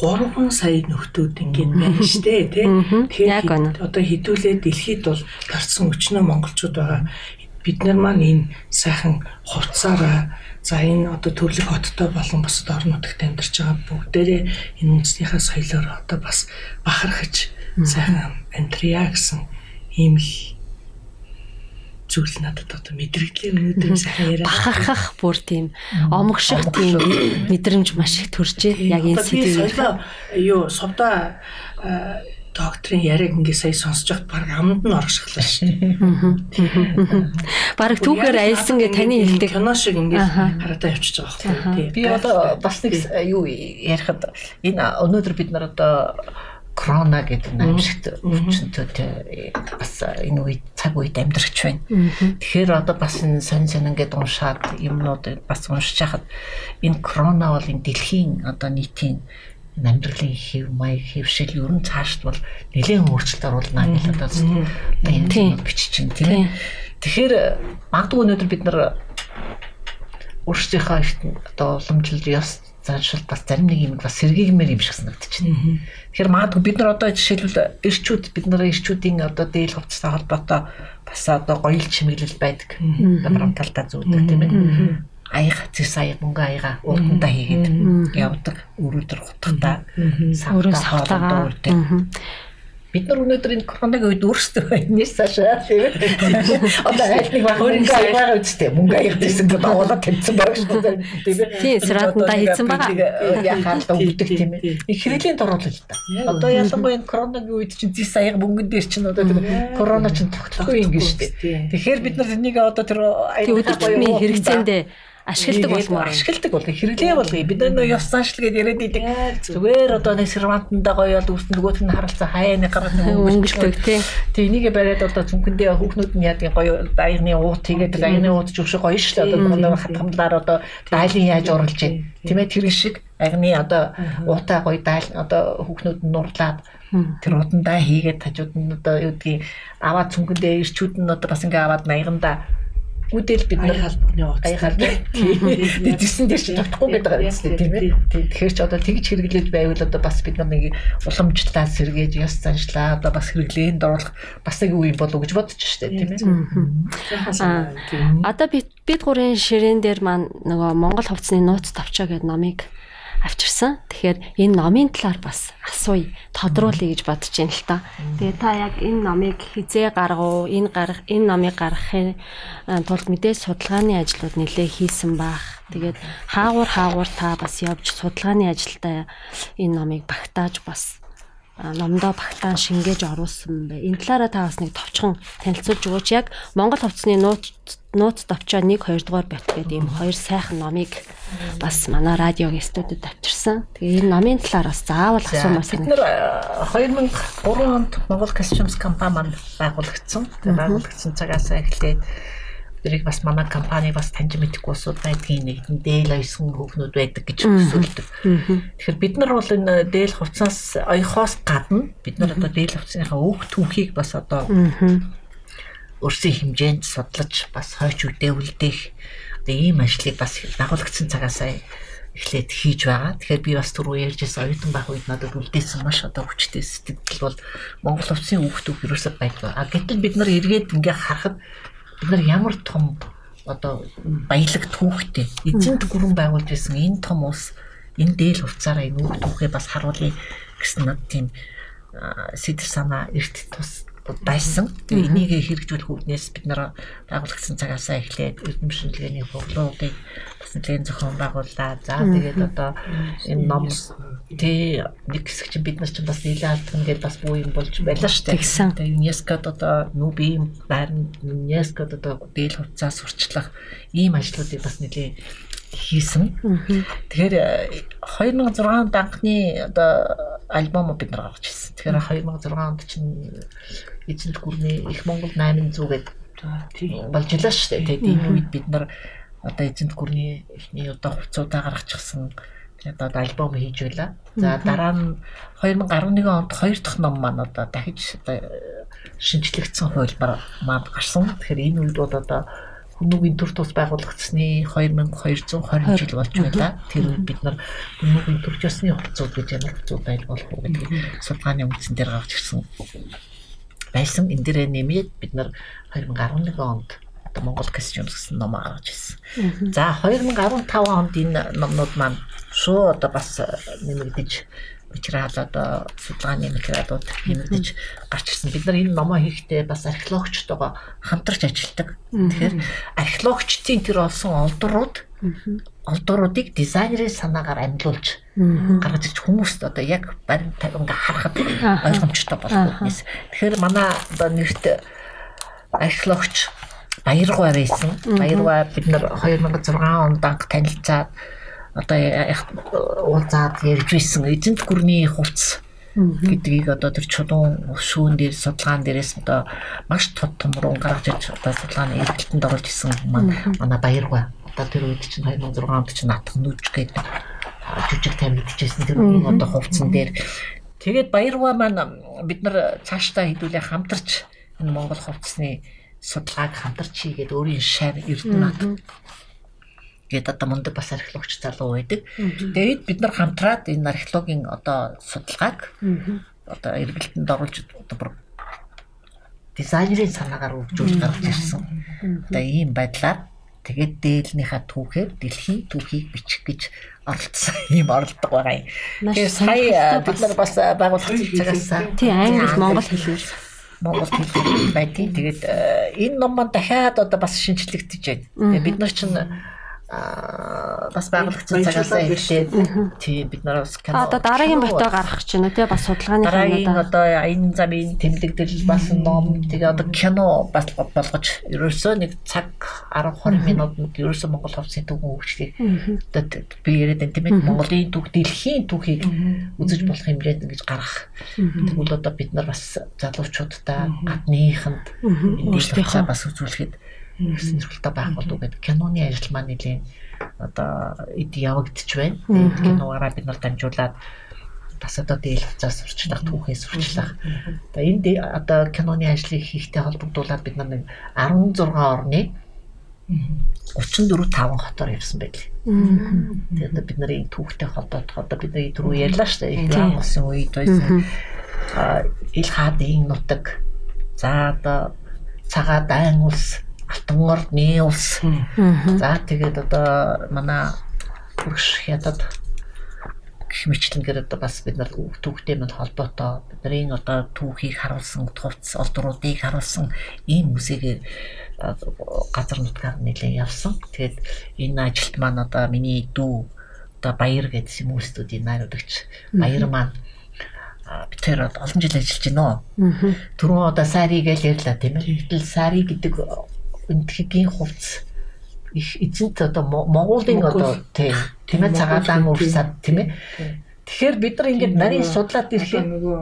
3 сая нөхдүүд ингээд байна штэ тий. Тэгэхээр одоо хідүүлээ дэлхийд бол гарцсан өчнөө монголчууд байгаа. Бид нар маань энэ сайхан хувцаараа за энэ одоо төрлөх хоттой болон бусад орн нутагт амьдарч байгаа бүгдээрээ энэ үндэснийхээ соёлоор одоо бас бахархаж сайхан амьдрья гэсэн ийм л зүйл надад одоо мэдрэгдлийн өнөөдөр сайхан яриа бахархах бүр тийм омгших тийм мэдрэмж маш их төржээ яг энэ сэдвээр юу совда докторийн яриаг ингээ сая сонсож байхад баг амд нь оршихлаа шүү дээ. Бараг түүхээр аялсан гэ таны хэлдэг. кино шиг ингээ хараадаа явчихж байгаа байхгүй. Би одоо бас нэг юу ярихад энэ өнөөдөр бид нар одоо корона гэдэг аимшигт өвчнөдтэй бас энэ үед цаг үед амьдрч байна. Тэгэхээр одоо бас энэ сонь сонь ингээд уншаад юмнууд бас уншиж хахад энэ корона бол энэ дэлхийн одоо нийтийн амьдралын хэв маяг хэвшил ер нь цаашд бол нэлээд өөрчлөлт оруулна гэж одоо энэ бичиж чинь тийм. Тэгэхээр магадгүй өнөөдөр бид нар өөрсдийнхөө одоо уламжлал ёс заашил бас зарим нэг юм бас сэргийгмээр юм шиг санагдчихэв. Тэгэхээр магадгүй бид нар одоо жишээлбэл эрчүүд бид нарын эрчүүдийн одоо дээл хувцастай холбоотой бас одоо гоёл чимэглэл байдаг. Барамталтаа зүүдэг тийм ээ. Аяга зэс аяга мөнгө аяга урдандаа хийгээд явдаг. Өрөөдөр хутгатаа савтаа хоолоо үрдэг бид нар өнөөдөр энэ коронавигийн үед өөрсдөө энэс цаашаа тийм одоо аль нэг баг мөнгө аягаа үстэй мөнгө аягаад ирсэн гэдэг агуулга тавьсан баг шүү дээ. Тийм ээ. Тийм сратанда хийсэн байгаа. Яхаад өгдөг тийм ээ. их хэрэглийн дөрвөл л та. Одоо ялангуяа энэ коронавигийн үед чинь зис аяга мөнгөн дээр чинь одоо тэр корона чинь тогтохгүй юм гэж шүү дээ. тэгэхээр бид нар энийг одоо тэр аяга гоё хэрэгцээндээ ашигладаг болмоор ашигладаг бол хэрэглээ болгоё бид нар ёс заншил гэдээ яриад идэг зүгээр одоо нэг сервантандаа гоё бол үүс нөгөөт нь харалцаа хаяа нэг гараад нэг өнгөлдөг тий. Тэг энийг бариад одоо зүнхэндээ хүүхнүүд нь яадаг гоё дайны уут хийгээд дайны уут ч өгшө гоё шүү дээ. Одоо хатгамлаар одоо дайлын яаж оруулж байна? Тийм ээ тэр шиг агны одоо уутаа гоё дайл одоо хүүхнүүд нь нурлаад тэр удандаа хийгээд хажууд нь одоо юу гэдгийг аваад цүнхэндээ ирчүүд нь одоо бас ингээ аваад маяганда Үдэл бид нар халбаны халбан. Тэгээд зэсэн дээр чи тогтохгүй байгаа юм тийм ээ. Тэгэхээр ч одоо тэгж хэрэглэж байвал одоо бас бид нар нэг уламжлалаа сэргээж яс заншлаа одоо бас хэрэглээнд оруулах бас нэг үе болов гэж бодож штэ тийм ээ. Одоо бид бид гурийн ширээн дээр маань нөгөө Монгол хувцсны нууц тавчаа гэдэг номыг авчирсан. Тэгэхээр энэ номын талаар бас асууя, тодруулъя гэж бодож байна л та. Тэгээ та яг энэ номыг хизээ гаргав, энэ гарах, энэ номыг гаргахын тулд мэдээж судалгааны ажлууд нэлээ хийсэн баах. Тэгээд хаагур хаагур та бас явж судалгааны ажилдаа энэ номыг багтааж бас номдоо багтаан шингээж оруулсан бэ. Энэ талаараа та бас нэг товчхон танилцуулж өгөөч. Яг Монгол хувцсны нууц нууц давчаа 1 2 дугаар бат гэдэг ийм хоёр сайхан номыг бас манай радиогийн студид авчирсан. Тэгээ энэ номын талаар бас заавал асуумаар санагдав. Бид нэр 2003 онд Монгол Customs компани маань байгуулагдсан. Тэгээ байгуулагдсан цагаас эхлээд тэрийг бас манай компани бас таньж мэдхгүй усуд байдгийн нэгэн дээл ойсон хүүхнүүд байдаг гэж төсөөлдөг. Тэгэхээр бид нар бол энэ дээл хувцас оёхоос гадна бид нар одоо дээл хувцсныхаа өөх түүхийг бас одоо өөрсдийн хэмжээнд судлаж бас хойч үдээвлдэх одоо ийм ажлыг бас дагуулгдсан цагаас эхлээд хийж байгаа. Тэгэхээр би бас түрүү ярьжсэн оюутан байх үед надад үлдээсэн маш одоо хүчтэй сэтгэл бол Монгол хувцсын хүүхдүүд ерөөсөд байдаг. А гэтэл бид нар эргээд ингээ харахад бид нар ямар том одоо баялаг түүхтэй эзэнт гүрэн байгуулж байсан энэ том ус энэ дээл хувцаараа энэ үг түүхээ бас харуулъя гэсэн над тийм сэдв санаа эрт тус байсан. Тэгээ энийг хэрэгжүүлэх үүднээс бид нар байгуулагдсан цагаасаа эхлээд эрдэм шинжилгээний хурлуудыг бас нэгэн зохион байгууллаа. За тэгээд одоо энэ ном тий нэг хэсэг чинь бид нар чинь бас нийлээ алдах гэдэг бас буу юм болж байлаа шүү дээ. Тэгээ ЮНЕСКОд одоо нүбийн байрны ЮНЕСКОд одоо дээл хувцас сурчлах ийм ажлуудыг бас нэлээ хийсэн. Тэгэхээр 2006 онд анхны одоо альбом бид нар гаргаж ирсэн. Тэгэхээр 2006 онд чинь эзэнт гүрний их Монгол 800 гэдэг болж илаа шүү дээ. Тэгээд энэ үед бид нар одоо эзэнт гүрний эхний одоо хувцуудаа гаргачихсан. Тэгээд одоо альбом хийж байлаа. За дараа нь 2011 онд хоёр дахь ном маань одоо дахиж одоо шинжлэгдсэн хуулбар маань гарсан. Тэгэхээр энэ үед бол одоо Хүмүүгийн төр тус байгуулагдсны 2220 жил болж байлаа. Тэр үед бид нар хүмүүгийн төр ёсны хувцууд гэж ямар хувцууд байл болох уу гэдэг судалгааны үндсэн дээр гарч ирсэн байсан. Энэ дээрээ нэмээд бид нар 2011 онд Монгол Кэсчүнс гэсэн ном гаргаж ирсэн. За 2015 онд энэ номнууд маань шууд одоо бас нэмэгдэж материал одоо судалгааны материалууд нэмэгдэж гарч ирсэн. Бид нар энэ номоо хийхдээ бас археологчтойгоо хамтарч ажилладаг. Тэгэхээр археологчдын тэр олсон олдрууд олдруудыг дизайнерын санаагаар амжилуулж гаргаж ирж хүмүүст одоо яг барин ингээ харахад ойлгомжтой болох үгнээс. Тэгэхээр манай одоо нэрт археологч Баяргаа байсан. Баяргаа бид нар 2006 онд анх танилцаад одоо уулзаад ярьж байсан. Эзэнт гүрний хувцс гэдгийг одоо тэр чулуун шүүн дээр судалгаан дээрээс одоо маш тод томрон гаргаж ирж одоо судалгааны эргэлтэнд орж исэн маань манай баяргаа одоо тэр үед чинь 2006 онд чинь натх нүж гэдэг жүжиг тамигдчихсэн тэр үеийн одоо хувцсан дээр. Тэгээд баяргаа маань бид нар цаашдаа хідүүлээ хамтарч энэ Монгол хувцсны судалгааг хамтарч хийгээд өөрийн шар эрдэнэт гээд одоо мундаг бас археологч залуу байдаг. Тэгээд бид нар хамтраад энэ археологийн одоо судалгааг одоо эргэлтэнд оруулж одоо бүр дизайнерын санаагаар үржүүлж гаргаж ирсэн. Одоо ийм байдлаар тэгээд дээлнийхаа түүхээр дэлхийн түүхийг бичих гэж оролцсон *laughs* юм оролдог байгаа юм. Тэгээд сая бид нар бас байгууллагын цагаас тий англи монгол хэлээр монгол хэл байдгийг тэгээд энэ ном маань дахиад одоо бас шинжлэгдэж байна. Бид нар чинь бас байгуулагчид цагаасаа эхлээд тийм бид нар бас кино одоо дараагийн ботоо гаргах юм уу тий бас судалгааны дараагийн одоо. энэ замын тэмдэгдэл бас ном тэгээ одоо кино бас болгож ерөөсөө нэг цаг 10 20 минутанд ерөөсөө Монгол хувцсын түүхэн хөгжлийг одоо би яриад энэ тийм ээ. Монголын түүх дэлхийн түүхийг үзэж болох хэмжээнд ингэж гаргах тэгвэл одоо бид нар бас залуучуудтай гадныханд энэ бас үзүүлэхэд сонирхолтой байх болов гэдэг киноны ажил маань нэлийн одоо эд явагдчих байна. Киноороо бид нар дамжуулаад бас одоо дээл хуцаас сурчлах түүхээс сурчлах. Одоо энэ одоо киноны ажлыг хийхтэй холбогдуулаад бид нар нэг 16 орны 34 5 хотоор явсан байлээ. Тэгээд бид нарын түүхтэй холбоотох одоо бид нар түрүү ярьлаа шүү дээ. Иран улсын үед байсан. Ил хаадын нутаг. За одоо цагаа дайн улс Алтангорны улс. За тэгээд одоо манай хүрш хятад гэх мэтлэнгээр одоо бас бид нар түүхтэй мань холбоотой бидний одоо түүхийг харуулсан хувцс олдруудыг харуулсан ийм музейгээр газар нутгаар нэлээд явсан. Тэгээд энэ ажилт маань одоо миний дүү одоо Баяр гэдэг хүмүүстүүдийн найруулагч Баяр маань бид тэр олон жил ажиллаж байна. Түрүүн одоо сари гэж ярьлаа тийм ээ. Гэтэл сари гэдэг энтхийн хувцс их эзэнт одоо Монголын одоо тийм тийм ээ цагаалаан урсаад тийм ээ. Тэгэхээр бид нар ингээд нарийн судлаад ирэхэд нөгөө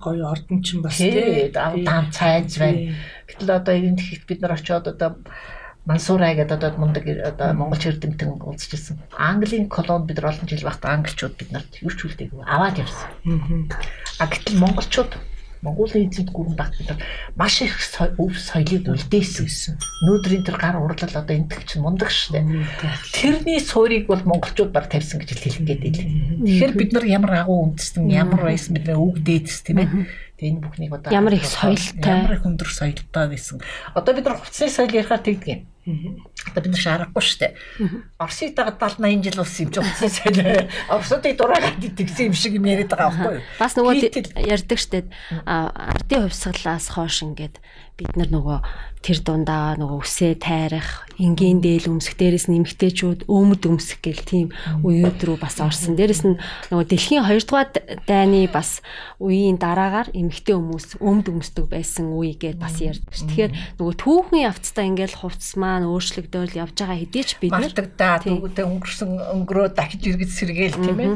гоё ордон чинь бас тийм даан цайз байна. Гэтэл одоо энэ тэгэхэд бид нар очиод одоо Мансурай гэдэг одоо мундаг одоо монгол эрдэмтэн уулзчихсан. Английн колон бид нар олон жил багт англичууд бид нарт юрч үлдээг аваад явсан. А гэтэл монголчууд Монголын эзэнт гүрэн багт бид маш их өв соёлыг үлдээсэн. Нөөдрийн тэр гар урлал одоо энтэг чинь мундаг штэ. Тэрний суурийг бол монголчууд баг тавьсан гэж хэлэх гээд байлаа. Тэгэхээр бид нар ямар агуу үндэстэн ямар байсан нар үг дээдс тийм ээ. Тэгээ энэ бүхнийг одоо ямар их соёлтой ямар их өндөр соёлтой байсан. Одоо бид нар хувцсны соёл ярихаар тэгдэг юм. Одоо бид нар шаарахгүй шүү дээ. Оросыг дагаад 70 80 жил болсон юм чи хувцсны соёл. Оросуудыг дураагаад идэгсэн юм шиг юм яриад байгаа байхгүй юу? Бас нөгөө ярьдаг шүү дээ. Ардын хувьсгалаас хойш ингээд бид нар нөгөө тэр дундаа нөгөө үсээ тайрах, энгийн дээл өмсөх, дээрэс нь эмгтээчүүд өөмөд өмсөх гэл тийм үеуд рүү бас орсон. Дээрэс нь нөгөө дэлхийн 2 дугаар дайны бас үеийн дараагаар эмгтээ хүмүүс өөмд өмсдөг байсан үе гэдээ бас ярьдаг ш. Тэгэхээр нөгөө түүхэн явцдаа ингээл хувцс маань өөрчлөгдөөл явж байгаа хэдий ч бид нар түүгүүдээ өнгөрсөн өнгөрөө дахиж иргэд сэргээл тийм ээ.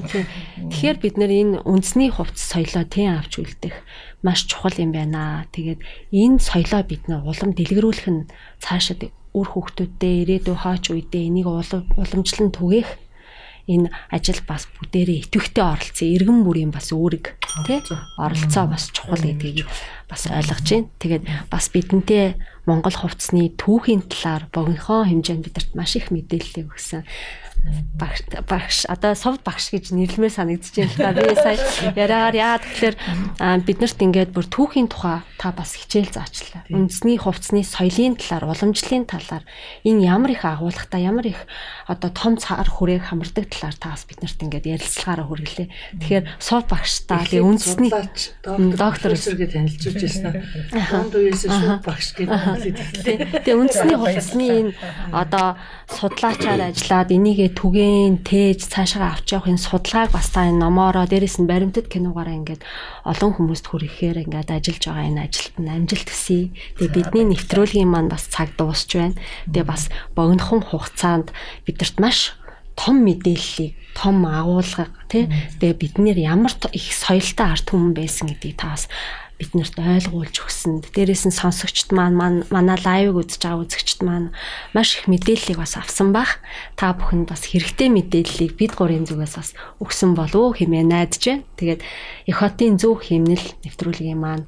Тэгэхээр бид нар энэ үндэсний хувцс соёлоо тэн авч үлдэх маш чухал юм байна. Тэгээд энэ соёлоо бид нэ улам дэлгэрүүлэх нь цаашид үр хөвгтүүдтэй ирээдүйн хаач үедээ энийг уламжлан түгээх энэ ажил бас бүгдээрээ идэвхтэй оролцсон. Иргэн бүрийн бас үүрэг тий оролцоо. бас чухал гэдгийг бас ойлгож байна. Тэгээд бас бидэнтэй Монгол хувцсны түүхийн талаар богинохоо хэмжээнд бидэрт маш их мэдээлэл өгсөн багш багш одоо сов багш гэж нэрлэмээр санагдаж байна. Би сая яриагаар яа тэгэхээр биднэрт ингээд бүр түүхийн тухай та бас хичээл заачлаа. Үндэсний хувцсны соёлын талаар, уламжлалын талаар энэ ямар их агуулгатай, ямар их одоо том цаар хүрээг хамардаг талаар та бас биднэрт ингээд ярилцлагаараа хүргэлээ. Тэгэхээр сов багштаа тэгээ үндэсний доктор эсрэгээ танилцуулж ирсэн. Хонд үеэс шууд багш гэдэг. Тэгээ үндэсний хувцсны энэ одоо судлаачаар ажиллаад энийгээ түгээн тээж цаашаа авч явахын судалгааг бас та энэ номоороо дээрэс нь баримтат киногаараа ингээд олон хүмүүст хүрэхээр ингээд ажиллаж байгаа энэ ажилд нь амжилт хүсье. Тэгээ бидний нэвтрүүлгийн маань бас цаг дуусч байна. Тэгээ бас богинохон хугацаанд бидэрт маш том мэдээллийг том агуулга тий тэгээ бид нэр ямар их соёлтой арт хүмүүс байсан гэдгийг та бас биднэрт ойлгуулж өгсөнд дээрээс нь сонсогчд маань манай лайвыг үзэж байгаа үзэгчд маань маш их мэдээллийг бас авсан бах та бүхэнд бас хэрэгтэй мэдээллийг бид гурийн зүгээс бас өгсөн болов хэмээн найдаж байна. Тэгээд их хотын зөв хэмнэл нэвтрүүлгийн маань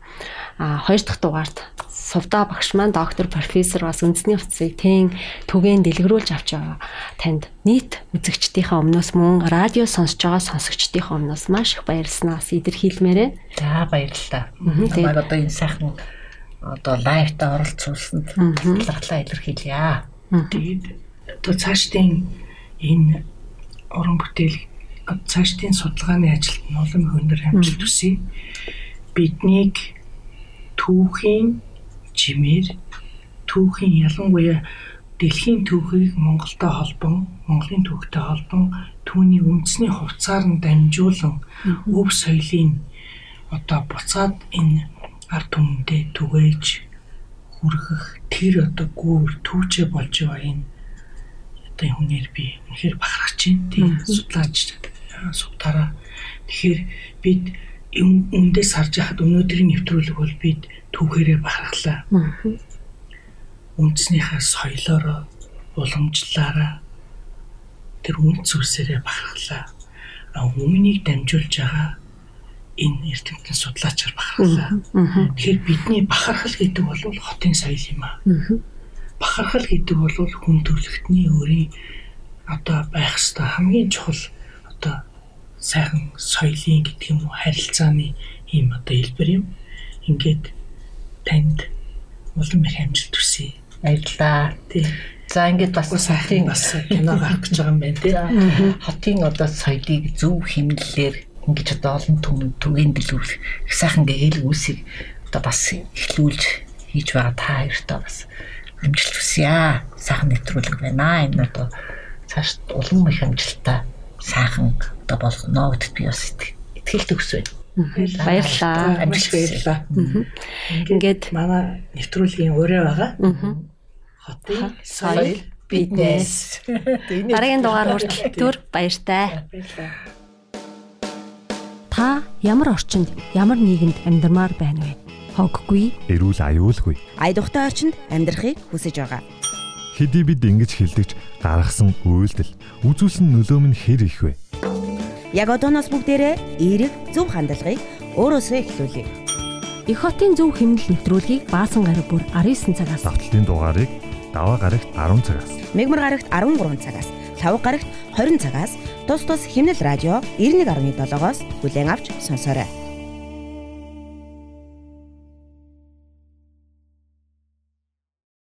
а хоёр дахь дугаарт Сувда багш маань доктор профессор бас үндэсний хувцсыг тэн түгээн дэлгэрүүлж авч байгаа. Танд нийт үзэгчдийнхээ өмнөөс мөн радио сонсож байгаа сонсогчдийнхээ өмнөөс маш их баярлснаас илэрхийлмээрээ. За баярлалаа. Тэгээд одоо энэ сайхан одоо лайвтаа оролцуулсанд талархлаа илэрхийлье. Тэгээд одоо цаашдын энэ уран бүтээл цаашдын судалгааны ажилд нь улам хөндөр амжилт хүсье. Биднийг түүхийн чимээр түүхийн ялангуяа дэлхийн түүхийг Монголтой холбон, Монголын түүхтэй холбон түүний үндэсний хувцаар нь дамжуулан өв соёлын одоо буцаад энэ ард түмэндээ түгээж хүргэх тэр одоо гүүр түүчээ болж байгаа энэ одоо хүнээр би үнэхээр бахархаж байна. Тийм судлаач сувтараа. Тэгэхээр бид өмнөдөөс харж яхад өнөөдрийн нэвтрүүлэг бол бид түүхээрээ бахархлаа. Үндснийхээ соёлоороо уламжлалаараа тэр үнд зүйлсээрээ бахархлаа. А өмнөнийг дамжуулж байгаа энэ эрдэмтэн судлаачаар бахархлаа. Тэгэхээр бидний бахархал гэдэг бол хотын соёл юм аа. Бахархал гэдэг бол хүн төрөлхтний өөрийн одоо байх ёстой хамгийн чухал одоо сайхан соёлын гэдэг юм уу харилцааны ийм одоо хэлбэр юм. Ингээд танд улам их амжилт хүсье. Баярлалаа. Тий. За ингээд бас сайхан бас кино гарах гэж байгаа юм байна тий. Хотын одоо соёлыг зөв хэмнэлээр ингэж одоо олон түн түгээн дэлгүүрэх их сайхан гээл үүсийг одоо бас эхлүүлж хийж байгаа та хоёртаа бас амжилт хүсье. Сайхан нэвтрүүлэг байна. Энэ одоо цааш улам их амжилттай сайхан одоо болгоно гэдэгт би бас итгэлтэй төсөв. Баярлалаа. Амжилт баярлалаа. Ингээд манай нэвтрүүлгийн өрөө байгаа. Хотын соёл бизнес. Дараагийн дугаар хүртэл түр баяртай. Та ямар орчинд, ямар нийгэмд амьдармаар байна вэ? Хоггүй, Эрүүл аюулгүй. Айдухтай орчинд амьдрахыг хүсэж байгаа. Хэдий бид ингэж хилдэгч гаргасан үйлдэл үзүүлсэн нөлөө нь хэр их вэ? Яг одооноос бүгдээрээ эерэг зөв хандлагыг өөрөөсөө эхлүүлье. их хотын зөв хэмнэл нэвтрүүлгийг баасан гараг бүр 19 цагаас Давталтын дугаарыг даваа гарагт 10 цагаас Мегмар гарагт 13 цагаас, лав гарагт 20 цагаас тус тус химнэл радио 91.7-оос бүлээн авч сонсоорой.